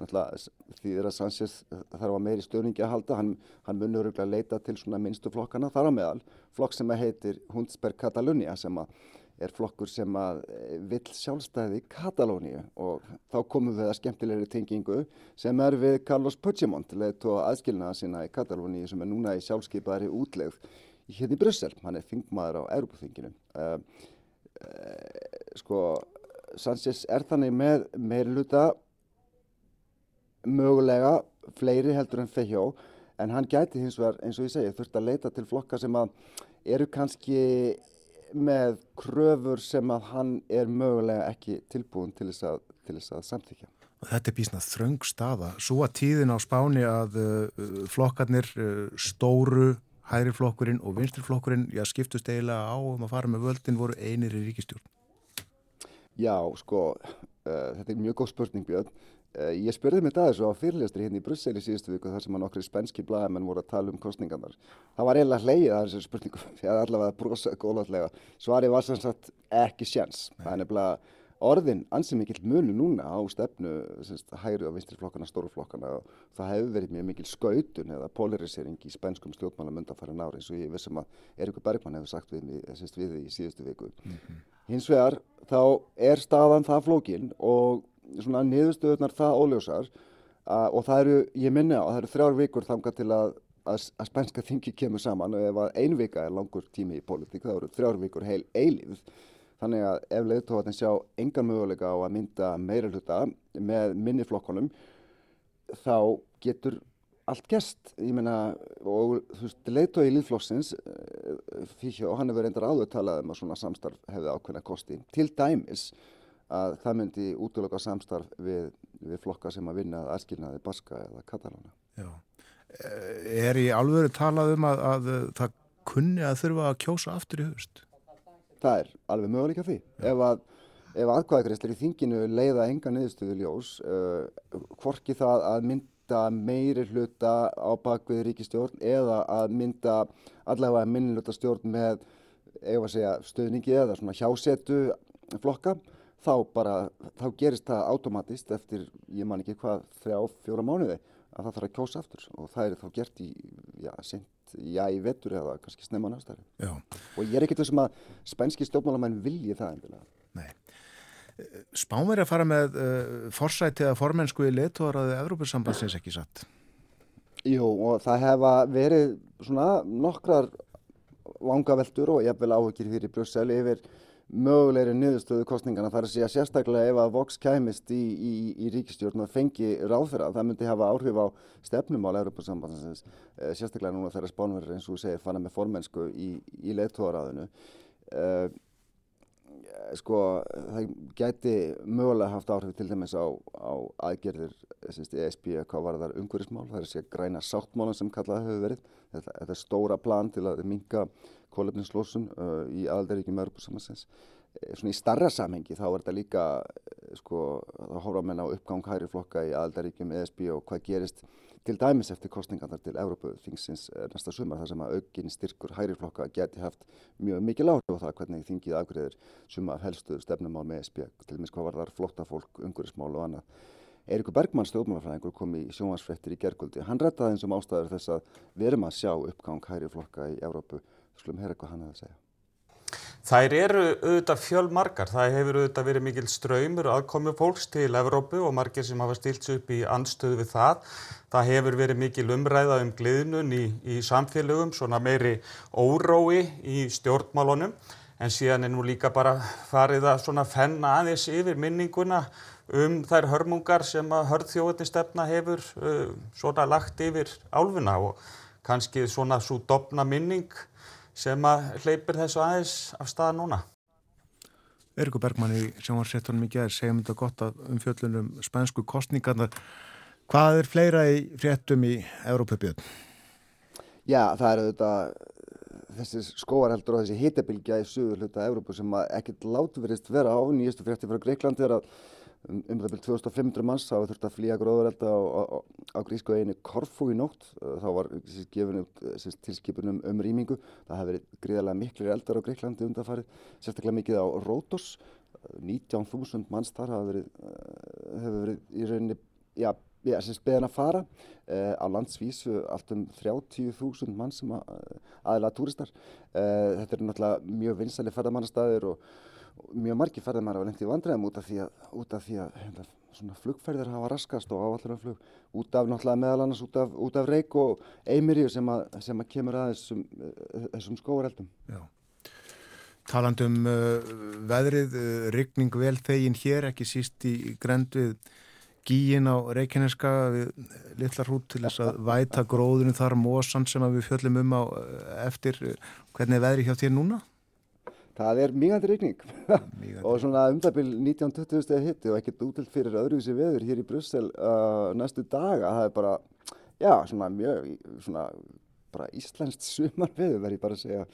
Því þeirra Sanchez þarf að meiri stöðningi að halda, hann, hann munur að leita til minnstu flokkana þar á meðal. Flokk sem heitir Hundsberg Catalunya sem er flokkur sem eh, vill sjálfstæði Katalóníu. Og þá komum við að skemmtilegri tengingu sem er við Carlos Puigdemont, leitt og aðskilnaða sína í Katalóníu sem er núna í sjálfskeipaðari útlegð hérna í Brussel, hann er þingmaður á Europafinginu. Uh, uh, sko, Sanchez er þannig með meirluta mögulega fleiri heldur en Fejó en hann gæti hins vegar, eins og ég segi, þurft að leita til flokka sem að eru kannski með kröfur sem að hann er mögulega ekki tilbúin til þess að, að samþykja. Þetta er bísnað þröng staða. Svo að tíðin á spáni að uh, flokkarnir stóru, hægri flokkurinn og vinstri flokkurinn, já skiptust eiginlega á um að fara með völdin voru einir í ríkistjórn. Já, sko, uh, þetta er mjög góð spurning Björn. Uh, ég spurði mig það þessu á fyrirlestri hérna í Brussel í síðustu viku þar sem að nokkri spenski blæðamenn voru að tala um kostningarnar. Það var eiginlega hleyið að þessu spurningu, (laughs) því að allavega brosaði góðláttlega. Svarið var sem sagt ekki sjans. Það er nefnilega orðin ansið mikill munu núna á stefnu semst, hægri og vinstri flokkana, stóru flokkana og það hefur verið mjög mikil skautun eða polarisering í spenskum stjórnmálum undanfæra nári eins og ég vissum að Erikur Bergman hefur sagt við, semst, við í síðustu viku. Mm -hmm. Hins vegar þá er staðan það flókin og svona niðurstöðunar það óljósar og það eru, ég minna á, það eru þrjár vikur þanga til að, að, að spænska þingi kemur saman og ef ein vika er langur tími í politík þá eru þrjár vikur heil eilíð þannig að ef leiðtóðan sjá engan möguleika á að mynda meira hluta með minniflokkonum þá getur allt gest, ég meina og þú veist, leiðtóð í líðflokksins fyrir og hann hefur reyndar áður talað um að svona samstarf hefði ákveðna kosti til dæmis að það myndi útlöka samstarf við, við flokka sem að vinna að aðskilnaði Baska eða Katalóna. Já. Er í alvöru talað um að, að það kunni að þurfa að kjósa aftur í höfust? Það er alveg möguleika því. Ef að Ef aðkvæðagreyslir í þinginu leiða enga niðurstöðu ljós, uh, hvorki það að mynda meiri hluta á bakvið ríkistjórn eða að mynda allavega minnluta stjórn með segja, stöðningi eða hjásetu flokka, þá bara, þá gerist það automatist eftir, ég man ekki hvað, þrjá, fjóra mánuði að það þarf að kjósa aftur og það er þá gert í, já, sent, já, í vetur eða kannski snemma nástæri. Já. Og ég er ekkert þessum að spænski stjórnmálamenn vilji það endilega. Nei. Spán verið að fara með uh, forsæti eða formensku í letuaraðu Evrópussambansins ekki satt? Jú, og það hefa verið svona nokkrar vangaveltur og jafnvel áhugir fyrir Brussel yfir mögulegri niðurstöðu kostningana þar að segja sérstaklega ef að Vox kæmist í, í, í ríkistjórn og fengi ráðfyrra það myndi hafa áhrif á stefnumál Európa-sambandsins, eh, sérstaklega núna þegar spánverður eins og segir fanna með formensku í, í leittóðaráðinu uh, sko það gæti mögulega haft áhrif til dæmis á, á aðgerðir ESB hvað var þar umhverfismál, það er að segja græna sáttmálan sem kallað hefur verið. Þetta, þetta er stóra plan til að minga kólefninslosun uh, í aðaldaríkjum Europasamansins. Eh, svona í starra samhengi þá er þetta líka, eh, sko, þá hóra menn á uppgang hæri flokka í aðaldaríkjum ESB og hvað gerist til dæmis eftir kostningarnar til Európa-þingsins eh, næsta sumar þar sem að aukinn styrkur hæri flokka geti haft mjög mikil áhrif á það hvernig þingið afgriðir suma helstu stefnumál með ESB, til dæmis hvað var þar flotta fólk, ungurismál og annað. Eirikur Bergmann stjórnmálafræðingur kom í sjónvarsfrettir í gerguldi. Hann rettaði eins og ástæður þess að við erum að sjá uppgang hæri flokka í Európu skulum heyra hvað hann hefði að segja. Þær eru auðvitað fjölmarkar. Það hefur auðvitað verið mikil ströymur aðkomi fólks til Evrópu og margir sem hafa stilt sér upp í anstöðu við það. Það hefur verið mikil umræða um gliðnun í, í samfélögum, svona meiri órói í stjórnmálunum. En síðan er nú líka bara farið að svona fenna aðeins yfir minninguna um þær hörmungar sem að hörðþjóðinstefna hefur uh, svona lagt yfir álfuna og kannski svona svo dopna minning sem að hleypir þessu aðeins af staða núna. Erikur Bergmann í sjónvarsettunum í gerð segjum þetta gott að umfjöllunum spænsku kostningarna. Hvað er fleira í fréttum í Európa-björn? Já, það eru þetta þessi skóarheldur og þessi hitabilgja í sögur hluta Európa sem ekkert látu verist vera á nýjastu frétti frá Greiklandi er að um, um það byrjum 2500 manns hafa þurft að flýja gróðurelda á, á, á grísku einu Korfu í nótt. Þá var gefin út tilskipunum um rýmingu. Það hafi verið gríðarlega miklir eldar á Greiklandi undanfarið sérstaklega mikið á Rótos. 19.000 manns þar hafa verið, eh, hefur verið í rauninni já, já, speðan að fara. Uh, á landsvísu allt um 30.000 mann sem að, aðila túristar. Uh, þetta er náttúrulega mjög vinsæli ferðamannastæðir og mjög margi ferðarmæri var lengt í vandræðum út af því að, af því að hérna, svona flugferðir hafa raskast og áallaraflug út af náttúrulega meðal annars út af, út af reik og eimirju sem, sem að kemur að þessum, þessum skóareldum. Já. Talandum uh, veðrið, uh, rigning vel þegin hér, ekki síst í grend við gíin á Reykjaneska við litlar hút til þess að væta gróðunum þar, mósan sem við fjöllum um á eftir. Hvernig er veðrið hjá þér núna? Það er mingandi regning og svona umdabil 19-20 steg hitti og ekkert útilt fyrir öðruvísi veður hér í Brussel uh, næstu daga. Það er bara, já, svona mjög, svona bara íslenskt sumar veður verður ég bara að segja.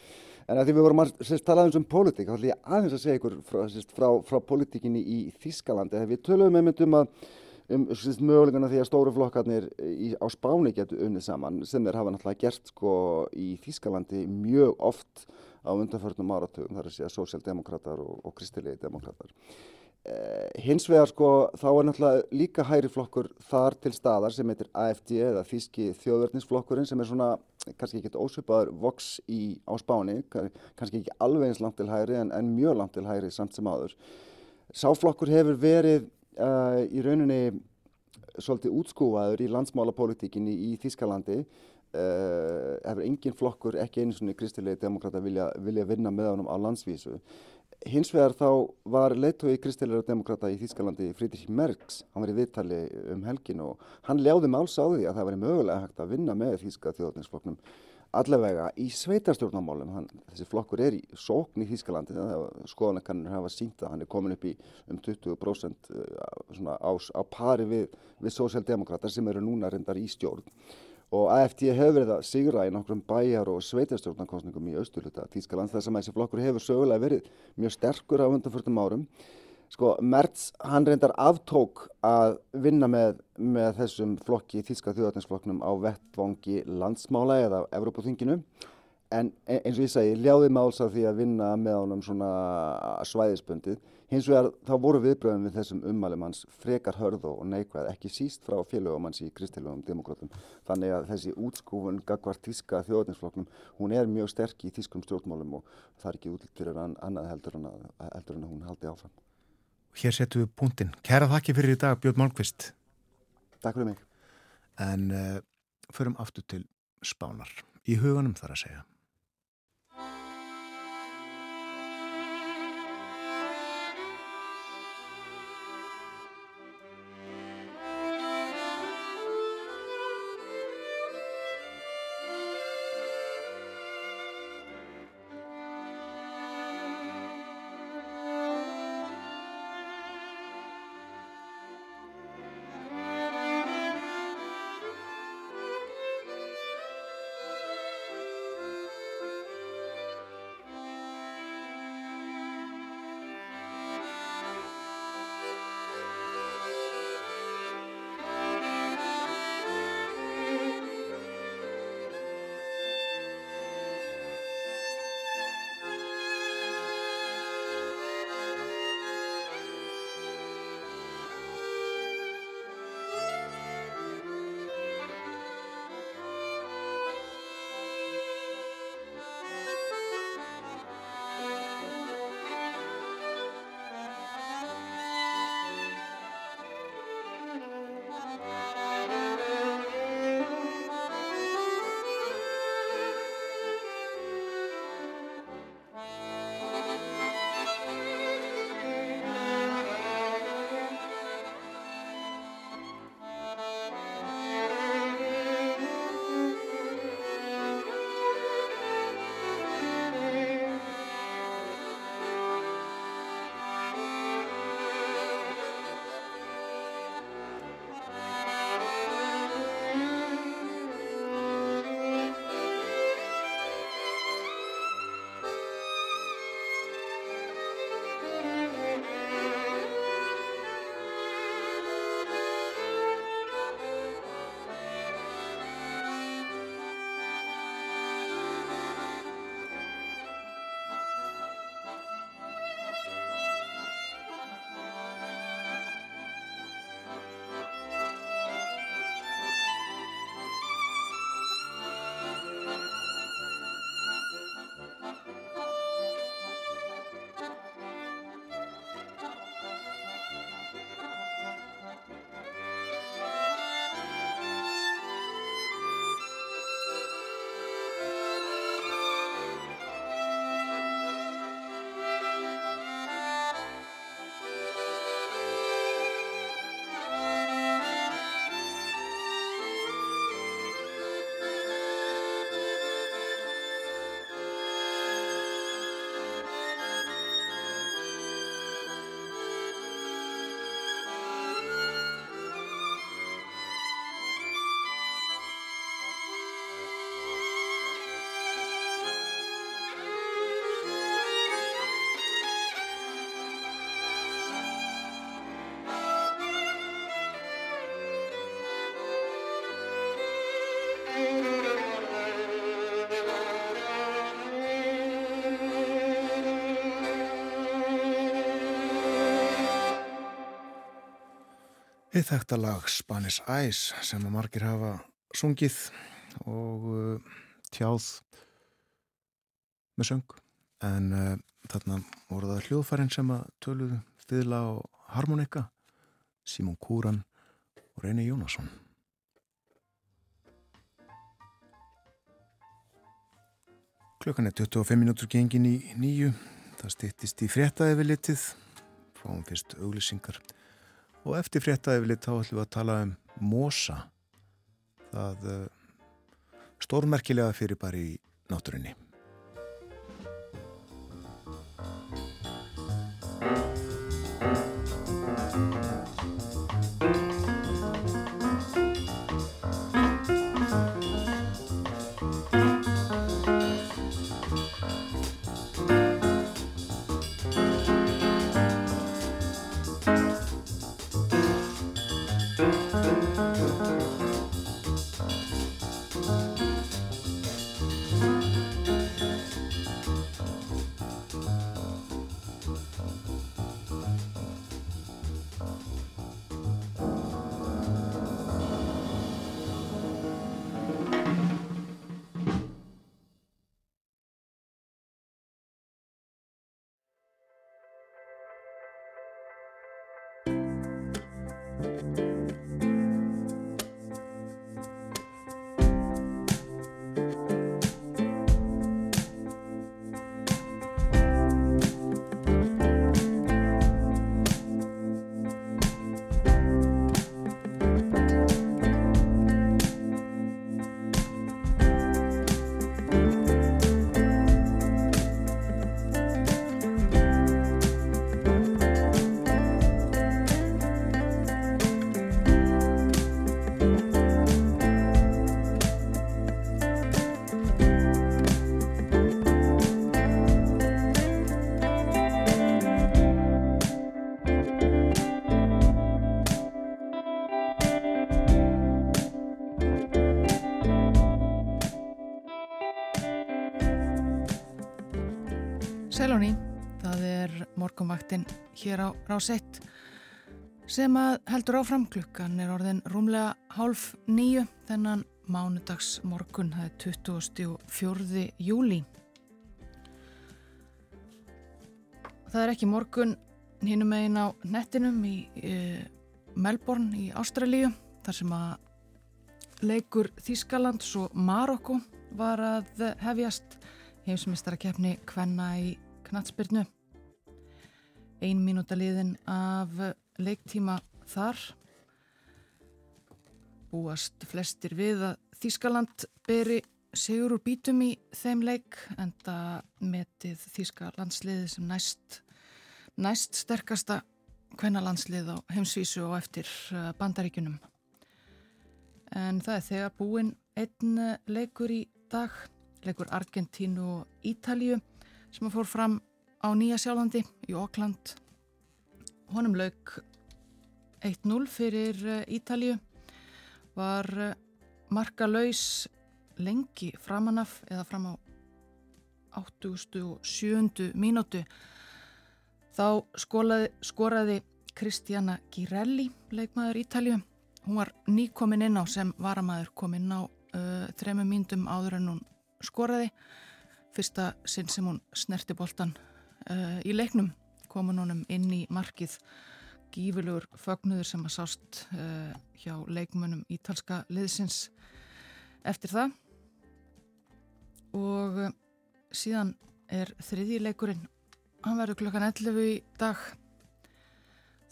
En að því við vorum að tala um politík, þá ætlum ég aðeins að segja ykkur frá, frá, frá politíkinni í Þískalandi. Þegar við töluðum einmitt um að um möguleguna því að stóru flokkarnir í, á spáni getur unnið saman sem þeir hafa náttúrulega gert sko í Þískalandi mjög oft á undanförnum áratugum, þar að segja sósjaldemokrater og, og kristilegi demokrater. Eh, hins vegar sko þá er náttúrulega líka hæri flokkur þar til staðar sem heitir AFD eða Þíski þjóðverðnisflokkurinn sem er svona kannski ekki ósvipaður voks í, á spáni, kannski ekki alveg eins langt til hæri en, en mjög langt til hæri samt sem áður. Sáflokkur hefur verið uh, í rauninni svolítið útskúfaður í landsmálapolítikinni í Þískalandi hefur engin flokkur, ekki einu svona kristilegi demokrata vilja, vilja vinna með honum á landsvísu. Hins vegar þá var leittói kristilega demokrata í Þýskalandi Friedrich Merks, hann var í viðtali um helgin og hann ljáði máls á því að það væri mögulega hægt að vinna með Þýska þjóðninsflokknum allavega í sveitarstjórnarmálum. Hann, þessi flokkur er í sókn í Þýskalandi, skoðanakannur hafa sínt að hann er komin upp í um 20% eh, á, á pari við, við sósjaldemokrata sem eru núna reyndar í stjórn og AFD hefur verið að sigra í nokkrum bæjar og sveitarstjórnarkostningum í austurluta Tískaland þar sem þessi flokkur hefur sögulega verið mjög sterkur á undanförtum árum. Sko, Mertz, hann reyndar aftók að vinna með, með þessum flokki, Þíska þjóðartinsflokknum á vettvangi landsmála eða Evrópuþinginu en e, eins og ég segi, ljáði máls af því að vinna með honum svona svæðisbundið. Hins vegar þá voru viðbröðum við þessum ummælum hans frekar hörð og neikvæð, ekki síst frá félögum hans í kristilögum demokrátum. Þannig að þessi útskúfun gagvar tíska þjóðninsflokknum, hún er mjög sterk í tískum stjórnmálum og það er ekki útlitt fyrir annað heldur en að, heldur en að hún haldi áfram. Hér setjum við punktinn. Kæra þakki fyrir í dag, Björn Málkvist. Takk fyrir mig. En uh, förum aftur til spánar. Í huganum þar að segja. Við þekkta lag Spanish Eyes sem að margir hafa sungið og uh, tjáð með söng. En uh, þarna voru það hljóðfærin sem að töluðu fiðla og harmonika Simon Kúran og Reyni Jónasson. Klukkan er 25 minútur gengin í nýju það stýttist í fréttaði við litið fáum fyrst auglisingar og eftir litið þá ætlum við að tala um mosa. Það uh, stórmerkilega fyrir bara í náttúrunni hér á Ráseitt sem að heldur áfram klukkan er orðin rúmlega hálf nýju þennan mánudags morgun, það er 24. júli. Það er ekki morgun hínum megin á nettinum í e, Melbourne í Ástralíu þar sem að leikur Þískalands og Marokko var að hefjast heimsmyndstarakefni Kvenna í knatsbyrnu. Ein mínúta liðin af leiktíma þar. Búast flestir við að Þískaland beri sigur úr bítum í þeim leik en það metið Þíska landsliði sem næst, næst sterkasta hvenna landslið á heimsvísu og eftir uh, bandaríkunum. En það er þegar búin einn leikur í dag, leikur Argentínu og Ítalju sem fór fram á Nýja Sjálfandi í Ókland. Honum lauk 1-0 fyrir uh, Ítalju, var uh, marka laus lengi framanaf eða fram á 87. mínútu. Þá skolaði, skoraði Kristjana Girelli, leikmaður Ítalju. Hún var nýkomin inn á sem varamæður komin á uh, þremu mínutum áður en hún skoraði. Fyrsta sinn sem hún snerti boltan uh, í leiknum komin honum inn í markið. Gífurlegur fögnuður sem að sást uh, hjá leikmönum ítalska liðsins eftir það. Og uh, síðan er þriði leikurinn. Hann verður klokkan 11 í dag.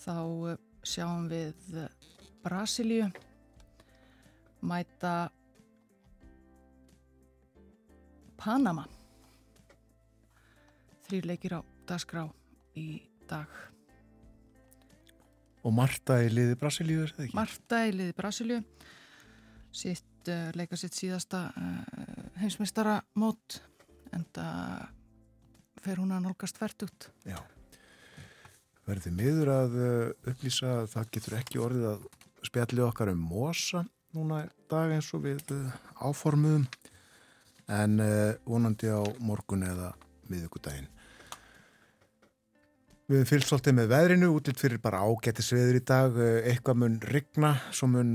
Þá sjáum við Brasilíu mæta Panama þrýr leikir á dagskrá í dag Og Marta í liði Brasilíu, er það ekki? Marta í liði Brasilíu sitt uh, leika sitt síðasta uh, heimsmeistara mót en það fer hún að nálgast fært út Já. Verði miður að uh, upplýsa að það getur ekki orðið að spjalli okkar um mosa núna dag eins og við áformuðum en vonandi á morgun eða miðugudaginn. Við höfum fylgst svolítið með veðrinu, útlitt fyrir bara ágættis veður í dag, eh, eitthvað mun rigna, svo mun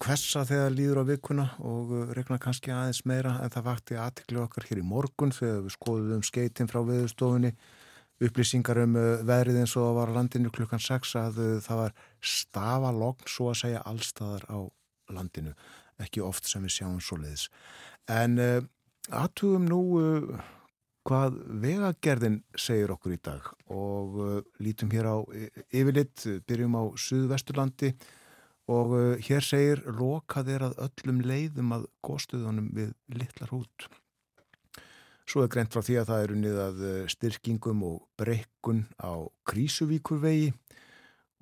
hvessa eh, þegar líður á vikuna og eh, rigna kannski aðeins meira en það vakti aðtiklu okkar hér í morgun þegar við skoðum skeitin frá veðurstofunni, upplýsingar um veðrið eins og var landinu klukkan 6 að það var stafalogn svo að segja allstaðar á landinu, ekki oft sem við sjáum svo leiðis. En aðtugum nú hvað vegagerðin segir okkur í dag og uh, lítum hér á yfirlitt, byrjum á Suðvesturlandi og uh, hér segir lokað er að öllum leiðum að góðstöðunum við litlar hút. Svo er greint frá því að það eru niðað uh, styrkingum og brekkun á Krísuvíkurvegi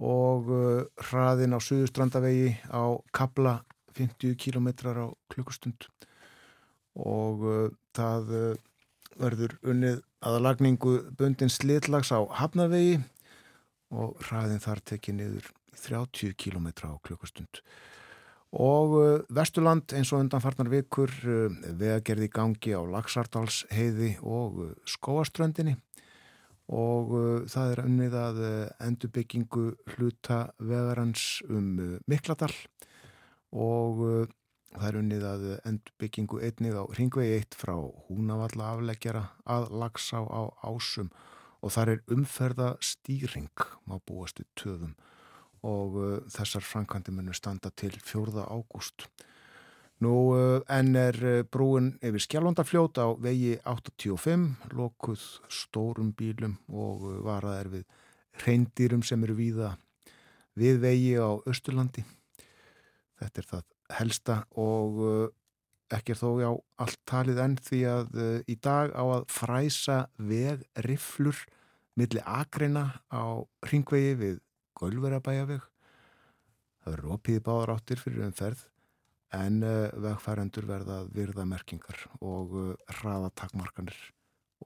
og uh, hraðin á Suðustrandavegi á kabla 50 km á klukkustund og uh, það uh, verður unnið aðalagningu bundin slitlags á Hafnavegi og hraðin þar tekið niður 30 km á klukkustund. Og uh, Vesturland eins og undanfarnar vikur uh, vegagerði í gangi á Lagsardals heiði og uh, Skóaströndinni og það er unnið að endurbyggingu hluta vegarans um Mikladal og Það er unnið að endbyggingu einnið á Ringvegi 1 frá Húnavalla afleggjara að Lagsá á Ásum og þar er umferða stýring má búast við töðum og uh, þessar framkvæmdi munum standa til 4. ágúst. Nú uh, enn er uh, brúin yfir Skjálfandafljót á vegi 85, lokuð stórum bílum og uh, varað er við reyndýrum sem eru víða við vegi á Östurlandi. Þetta er það helsta og uh, ekki er þó á allt talið enn því að uh, í dag á að fræsa vegrifflur milli akreina á ringvegi við Gölverabæjaveg. Það verður opið báðar áttir fyrir umferð en uh, vegfærendur verða virðamerkingar og hraðatakmarkanir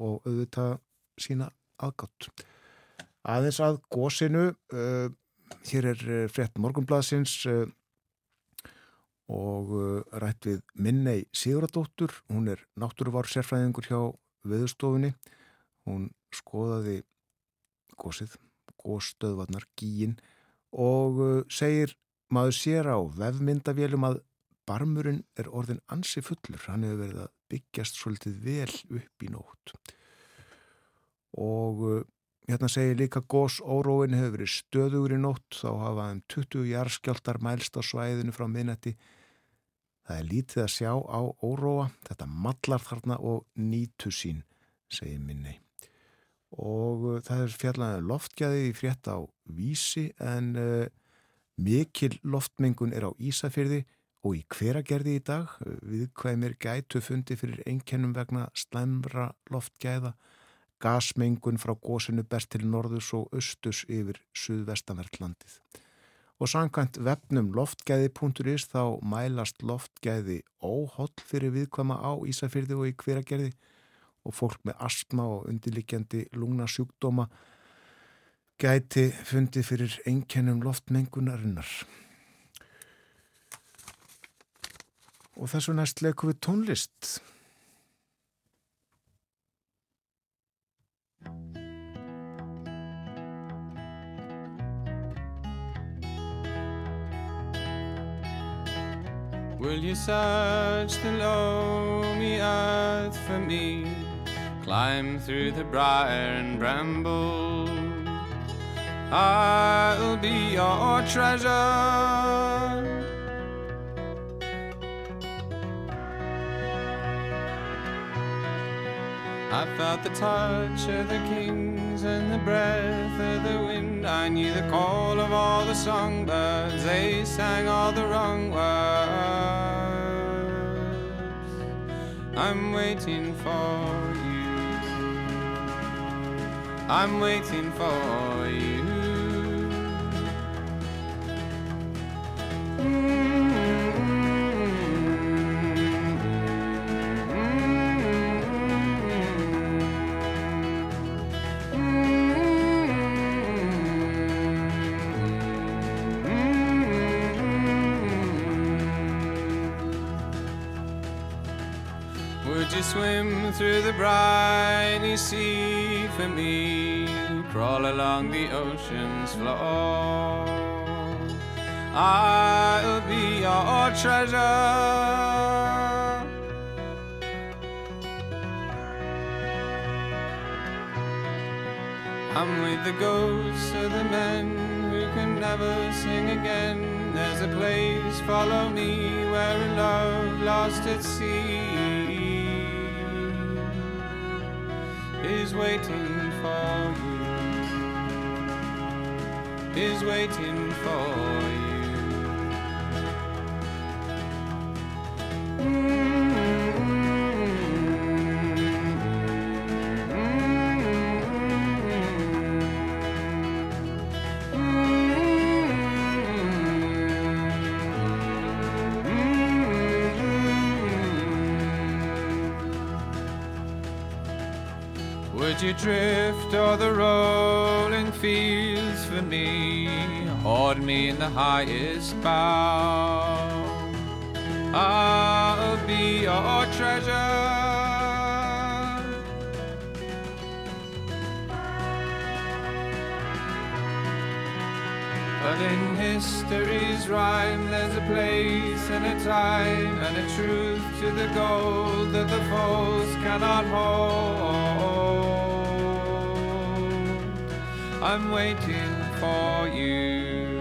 og auðvitað sína aðgátt. Aðeins að gósinu, hér er frett morgunbladsins og uh, rætt við Minnei Siguradóttur, hún er náttúruvar sérfræðingur hjá viðstofunni, hún skoðaði gósið, gósstöðvarnar, gíin og uh, segir maður sér á vefmyndavélum að barmurinn er orðin ansi fullur, hann hefur verið að byggjast svolítið vel upp í nótt. Og uh, Hérna segir líka gós óróin hefur verið stöðugur í nótt þá hafa um 20 jarðskjáltar mælst á svæðinu frá minnetti. Það er lítið að sjá á óróa, þetta mallar þarna og nýtu sín, segir minni. Og uh, það er fjallan loftgæði í frétt á vísi en uh, mikil loftmengun er á Ísafyrði og í hveragerði í dag. Viðkvæmir gætu fundi fyrir einkennum vegna slæmra loftgæða gasmengun frá gósinu best til norðus og austus yfir suðvestanvertlandið. Og sangkvæmt vefnum loftgæði.is þá mælast loftgæði óholl fyrir viðkvæma á Ísafyrði og í hveragerði og fólk með astma og undirlikjandi lungnasjúkdóma gæti fundið fyrir einkennum loftmengunarinnar. Og þessu næst leikum við tónlist. Will you search the loamy earth for me? Climb through the briar and bramble. I'll be your treasure. I felt the touch of the kings and the breath of the wind. I knew the call of all the songbirds, they sang all the wrong words. I'm waiting for you. I'm waiting for you. Mm-hmm. Swim through the briny sea for me. crawl along the ocean's floor. I'll be your treasure. I'm with the ghosts of the men who can never sing again. There's a place, follow me, where a love lost at sea is waiting for you. Is waiting for you. Would drift o'er the rolling fields for me? Hoard me in the highest bough. I'll be your treasure. But in history's rhyme, there's a place and a time and a truth to the gold that the foes cannot hold. I'm waiting for you.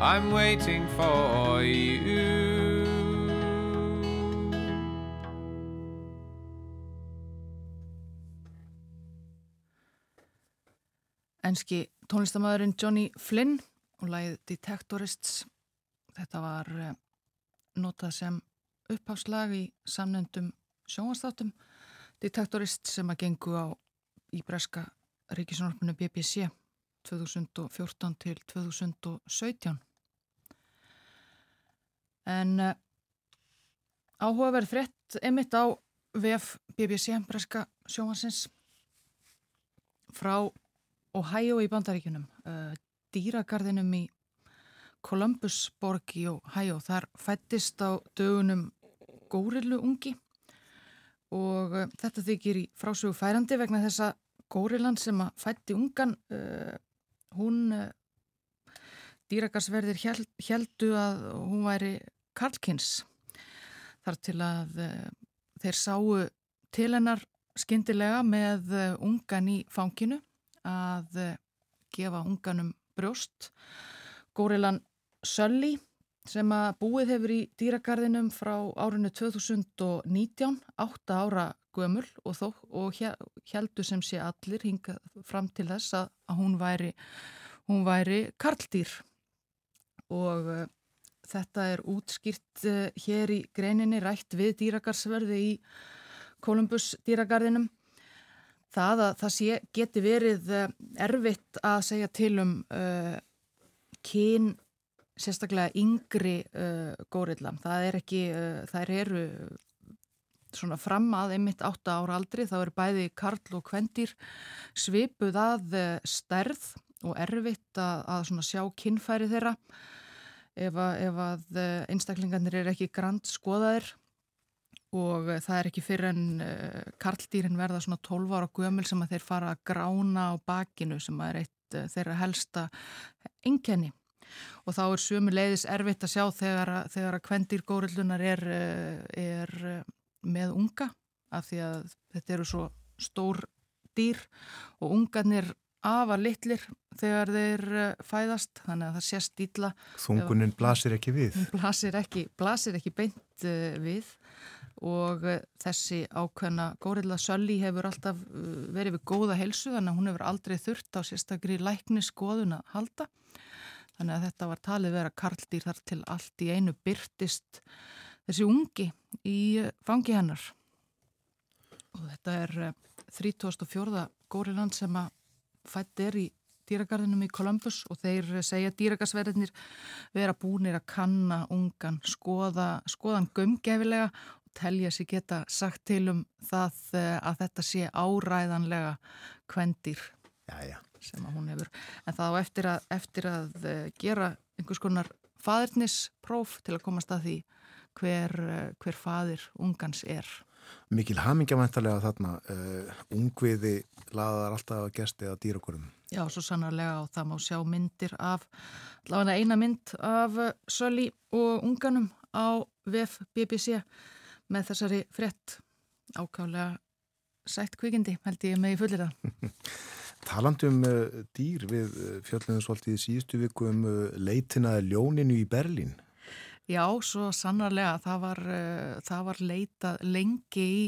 I'm waiting for you. Enski tónlistamæðurinn Johnny Flynn og lagið Detectorists. Þetta var eh, notað sem upphafslag í samnendum sjónvastáttum. Detectorists sem að gengu á í breska ríkisjónarpinu BBC 2014 til 2017. En uh, áhugaverð frétt emitt á VF BBC breska sjónvansins frá Ohio í bandaríkunum, uh, dýragarðinum í Columbusborg í Ohio. Þar fættist á dögunum górillu ungi og uh, þetta þykir í frásögu færandi vegna þess að górillan sem að fætti ungan, uh, hún, dýragarsverðir held, heldu að hún væri Karlkins. Þar til að þeir sáu til hennar skindilega með ungan í fanginu að gefa unganum brjóst. Górilan Sölli sem að búið hefur í dýragarðinum frá árinu 2019, 8 ára gömul og, þó, og heldur sem sé allir hingað fram til þess að, að hún væri, væri karldýr og uh, þetta er útskýrt uh, hér í greininni rætt við dýragarsverði í Kolumbus dýragarðinum það að það sé, geti verið erfitt að segja til um uh, kyn sérstaklega yngri góriðlam. Það er ekki, þær eru svona fram að einmitt 8 ára aldri, þá eru bæði karl og kvendir svipuð að stærð og erfitt að, að svona sjá kynfæri þeirra. Ef að, ef að einstaklingarnir er ekki grand skoðaðir og það er ekki fyrir en uh, karldýrin verða svona 12 ára gömul sem að þeir fara að grána á bakinu sem að er eitt þeirra helsta engenni og þá er sömu leiðis erfitt að sjá þegar, þegar að kvendir górillunar er, er með unga af því að þetta eru svo stór dýr og ungarnir afar litlir þegar þeir fæðast þannig að það sést dýla Þungunin blasir ekki við. Blasir ekki, blasir ekki beint uh, við og þessi ákveðna Górilla Sölli hefur alltaf verið við góða helsu þannig að hún hefur aldrei þurft á sérstakri lækniskoðun að halda. Þannig að þetta var talið vera karldýr þar til allt í einu byrtist þessi ungi í fangi hennar og þetta er 34. Góriland sem að fætt er í dýragarðinum í Columbus og þeir segja dýragarsverðinir vera búinir að kanna ungan, skoða, skoðan gömgefilega og telja sér geta sagt til um það að þetta sé áræðanlega kvendir sem að hún hefur. En þá eftir að, eftir að gera einhvers konar faðirnispróf til að komast að því hver, hver faðir ungans er. Mikil hamingjamæntalega þarna, uh, ungviði laðar alltaf að gesti að dýrakurum. Já, svo sannarlega og það má sjá myndir af, allavega eina mynd af uh, Sölli og unganum á VF BBC með þessari frett ákálega sætt kvikindi, held ég með í fullir það. (laughs) Talandi um uh, dýr við fjöldlega svolítið í síðustu viku um uh, leitina ljóninu í Berlín. Já, svo sannarlega. Það var, uh, það var leitað lengi í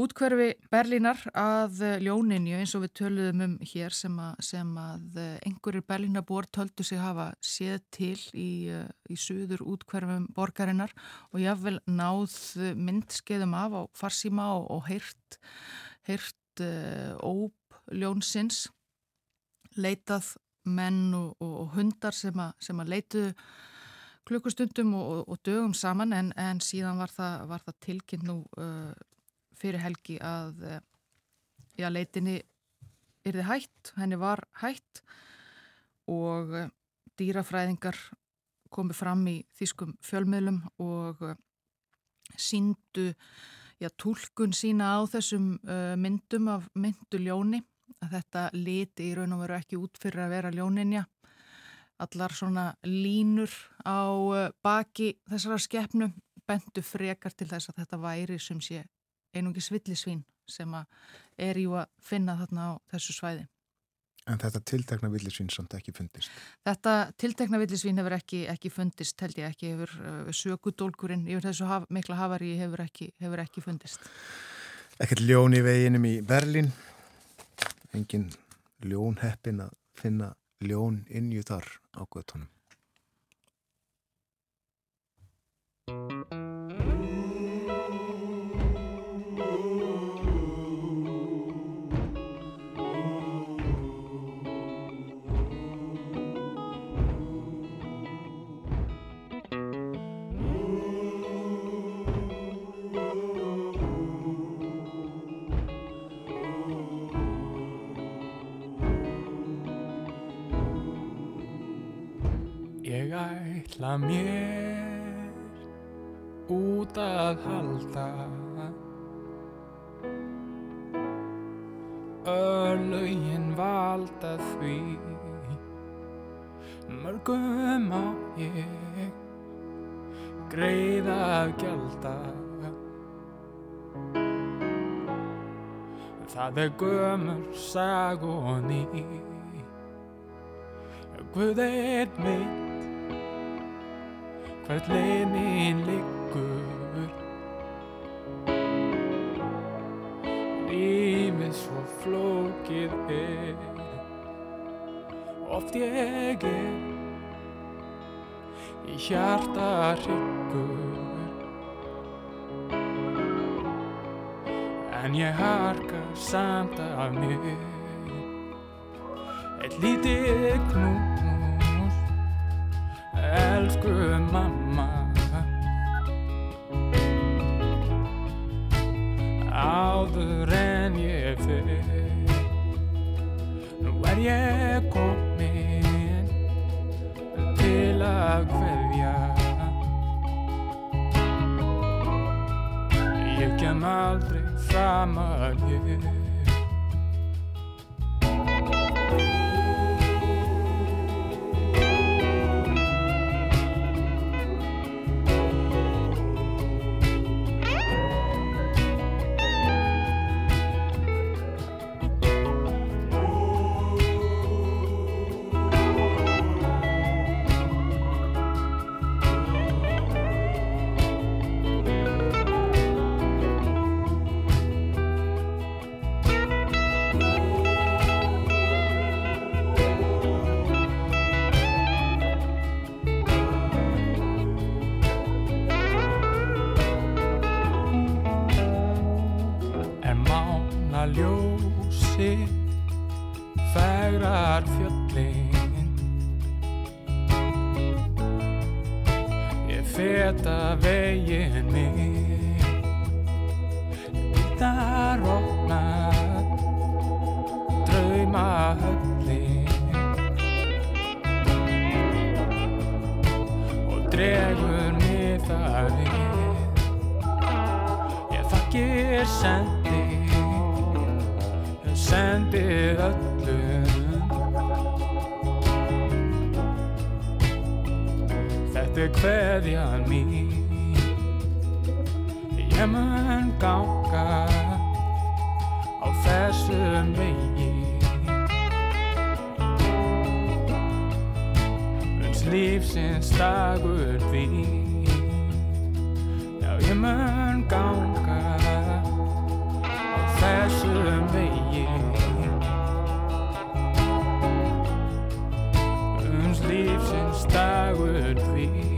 útkverfi Berlínar að uh, ljóninu eins og við töluðum um hér sem að, sem að uh, einhverjir Berlínabor töldu sig hafa séð til í, í suður útkverfum borgarinnar og jáfnvel náð myndskeiðum af á farsíma og, og heyrt, heyrt uh, óp ljónsins. Leitað menn og, og, hundar sem að, sem að leituðu klukkustundum og, og dögum saman en, en síðan var það, var það tilkynnt nú uh, fyrir helgi að uh, já, leitinni yrði hætt, henni var hætt og uh, dýrafræðingar komi fram í þýskum fjölmiðlum og uh, síndu já, tólkun sína á þessum uh, myndum af mynduljóni að þetta liti í raun og veru ekki út fyrir að vera ljóninja allar svona línur á uh, baki þessara skeppnu bentu frekar til þess að þetta væri sem sé einungi svillisvín sem er jú að finna þarna á þessu svæði. En þetta tiltekna villisvín samt ekki fundist. Þetta tiltekna villisvín hefur ekki, ekki fundist, held ég ekki, hefur uh, sökudólkurinn yfir þessu haf, mikla hafari hefur ekki, hefur ekki fundist. Ekkert ljón í veginum í Berlín, engin ljón heppin að finna ljón innju þar á göttunum. Ætla mér út að halda Örlögin valda því. Mörgum á ég greiða að gjalda. Það er gömur sag og ný. Guð eitt mitt hvert leið mín liggur. Lífið svo flókið er. Oft ég er í hjarta hryggur. En ég harka samt af mér. Eitt lítið knús. Elsku mamma Þetta er hverjan mín. Ég mun ganga á þessum vegi. Uns lífsins dagur því Já, ég mun ganga á þessum vegi Uns lífsins dagur því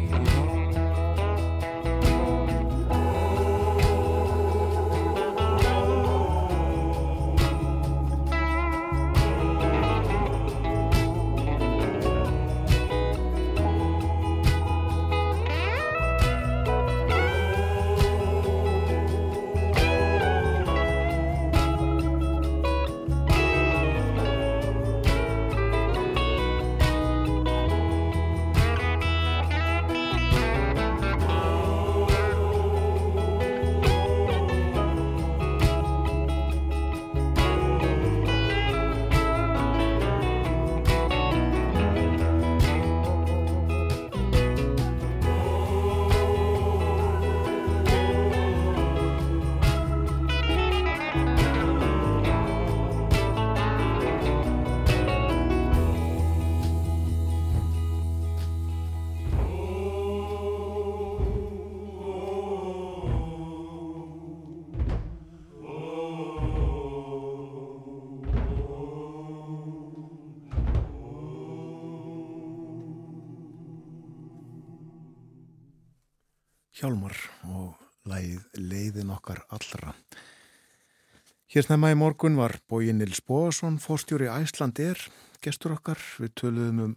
Hér snemma í morgun var bói Nils Bóasson, fórstjóri Æslandir, gestur okkar, við töluðum um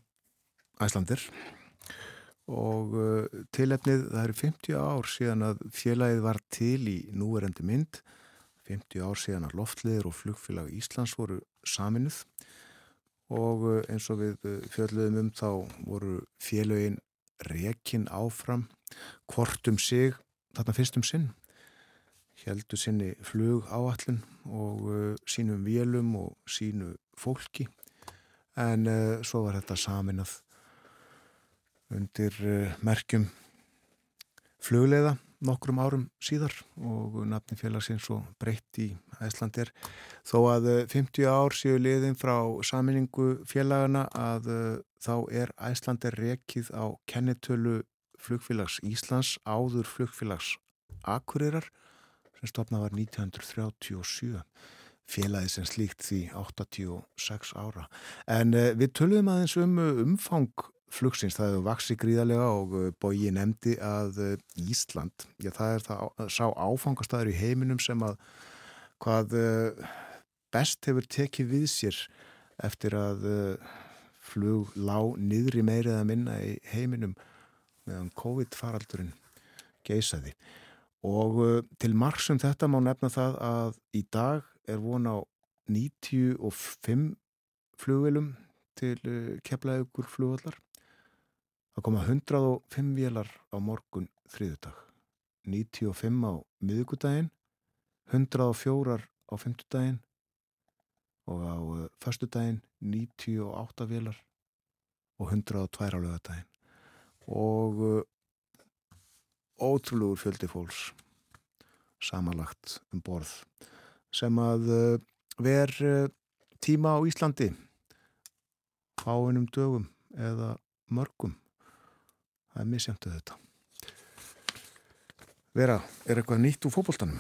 Æslandir og uh, tilefnið það eru 50 ár síðan að félagið var til í núverendi mynd, 50 ár síðan að loftliðir og flugfélag Íslands voru saminuð og uh, eins og við uh, fjöldluðum um þá voru félagin rekin áfram hvort um sig þarna fyrst um sinn heldur sinni flug áallun og uh, sínum vélum og sínu fólki. En uh, svo var þetta saminað undir uh, merkjum flugleiða nokkrum árum síðar og nafni félagsins og breytt í Æslandir þó að 50 ár séu liðin frá saminningu félagana að þá er Æslandir rekið á kennitölu flugfélags Íslands áður flugfélags Akureyrar sem stopnað var 1937 félagi sem slíkt því 86 ára. En uh, við töluðum aðeins um umfang flugsins, það hefur vaksið gríðarlega og uh, bóji nefndi að Ísland, já það er það sá áfangastæður í heiminum sem að hvað best hefur tekið við sér eftir að flug lág niðri meirið að minna í heiminum meðan COVID-faraldurinn geisaði og uh, til margsum þetta má nefna það að í dag er von á 95 flugvelum til uh, keflaðugur flugvallar það koma 105 vélar á morgun þriðudag 95 á miðugudaginn 104 á fymtudaginn og á uh, förstudaginn 98 vélar og 102 á lögadaginn og ótrúlegur fjöldi fólks samanlagt um borð sem að uh, ver uh, tíma á Íslandi fáinum dögum eða mörgum. Það er misjöndu þetta Vera, er eitthvað nýtt úr fókbóltanum?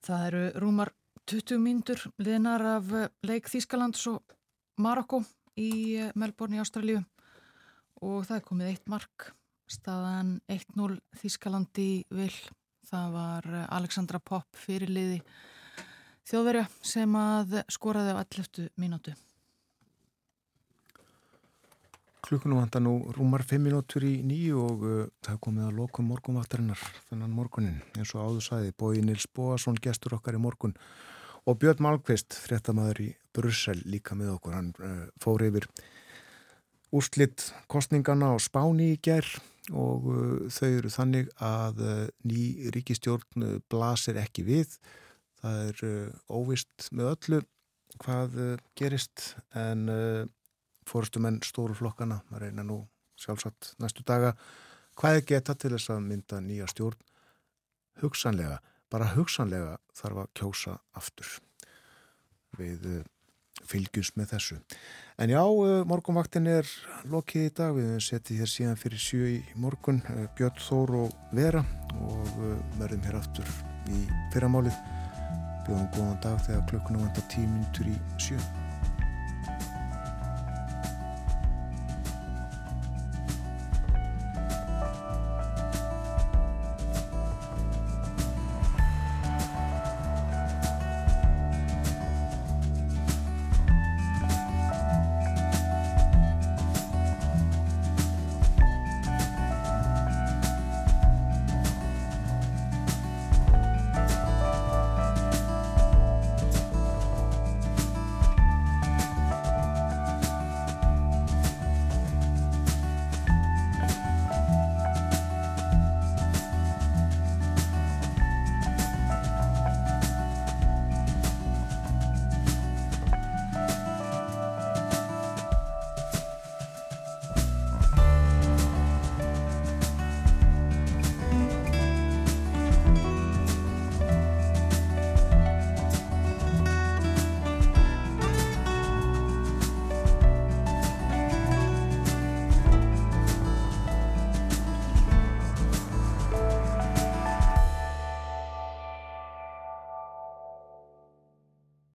Það eru rúmar 20 mínútur liðnar af leik Þískalands og Marokko í Melbourne í Ástralju og það er komið eitt mark staðan 1-0 Þískalandi vil. Það var Alexandra Popp fyrirliði þjóðverja sem að skoraði á 11. mínútu. Klukkunum vantar nú rúmar 5 minútur í nýju og uh, það komið að lokum morgumvattarinnar þennan morgunin eins og áður sæði bói Nils Bóasson gestur okkar í morgun. Og Björn Malmqvist fréttamaður í Brussel líka með okkur. Hann uh, fór yfir úrslitt kostningana á Spáni í gerð og uh, þau eru þannig að uh, ný ríkistjórn uh, blasir ekki við. Það er óvist með öllu hvað gerist en uh, fórustumenn stóru flokkana, maður reyna nú sjálfsagt næstu daga, hvað geta til þess að mynda nýja stjórn. Hugsanlega, bara hugsanlega þarf að kjósa aftur. Við fylgjus með þessu. En já, uh, morgunvaktin er lokið í dag, við setjum hér síðan fyrir sjö í morgun, uh, Björn Þór og Vera og uh, verðum hér aftur í fyrramálið. Bjóðum góðan dag þegar klukkunum vantar tímintur í sjö.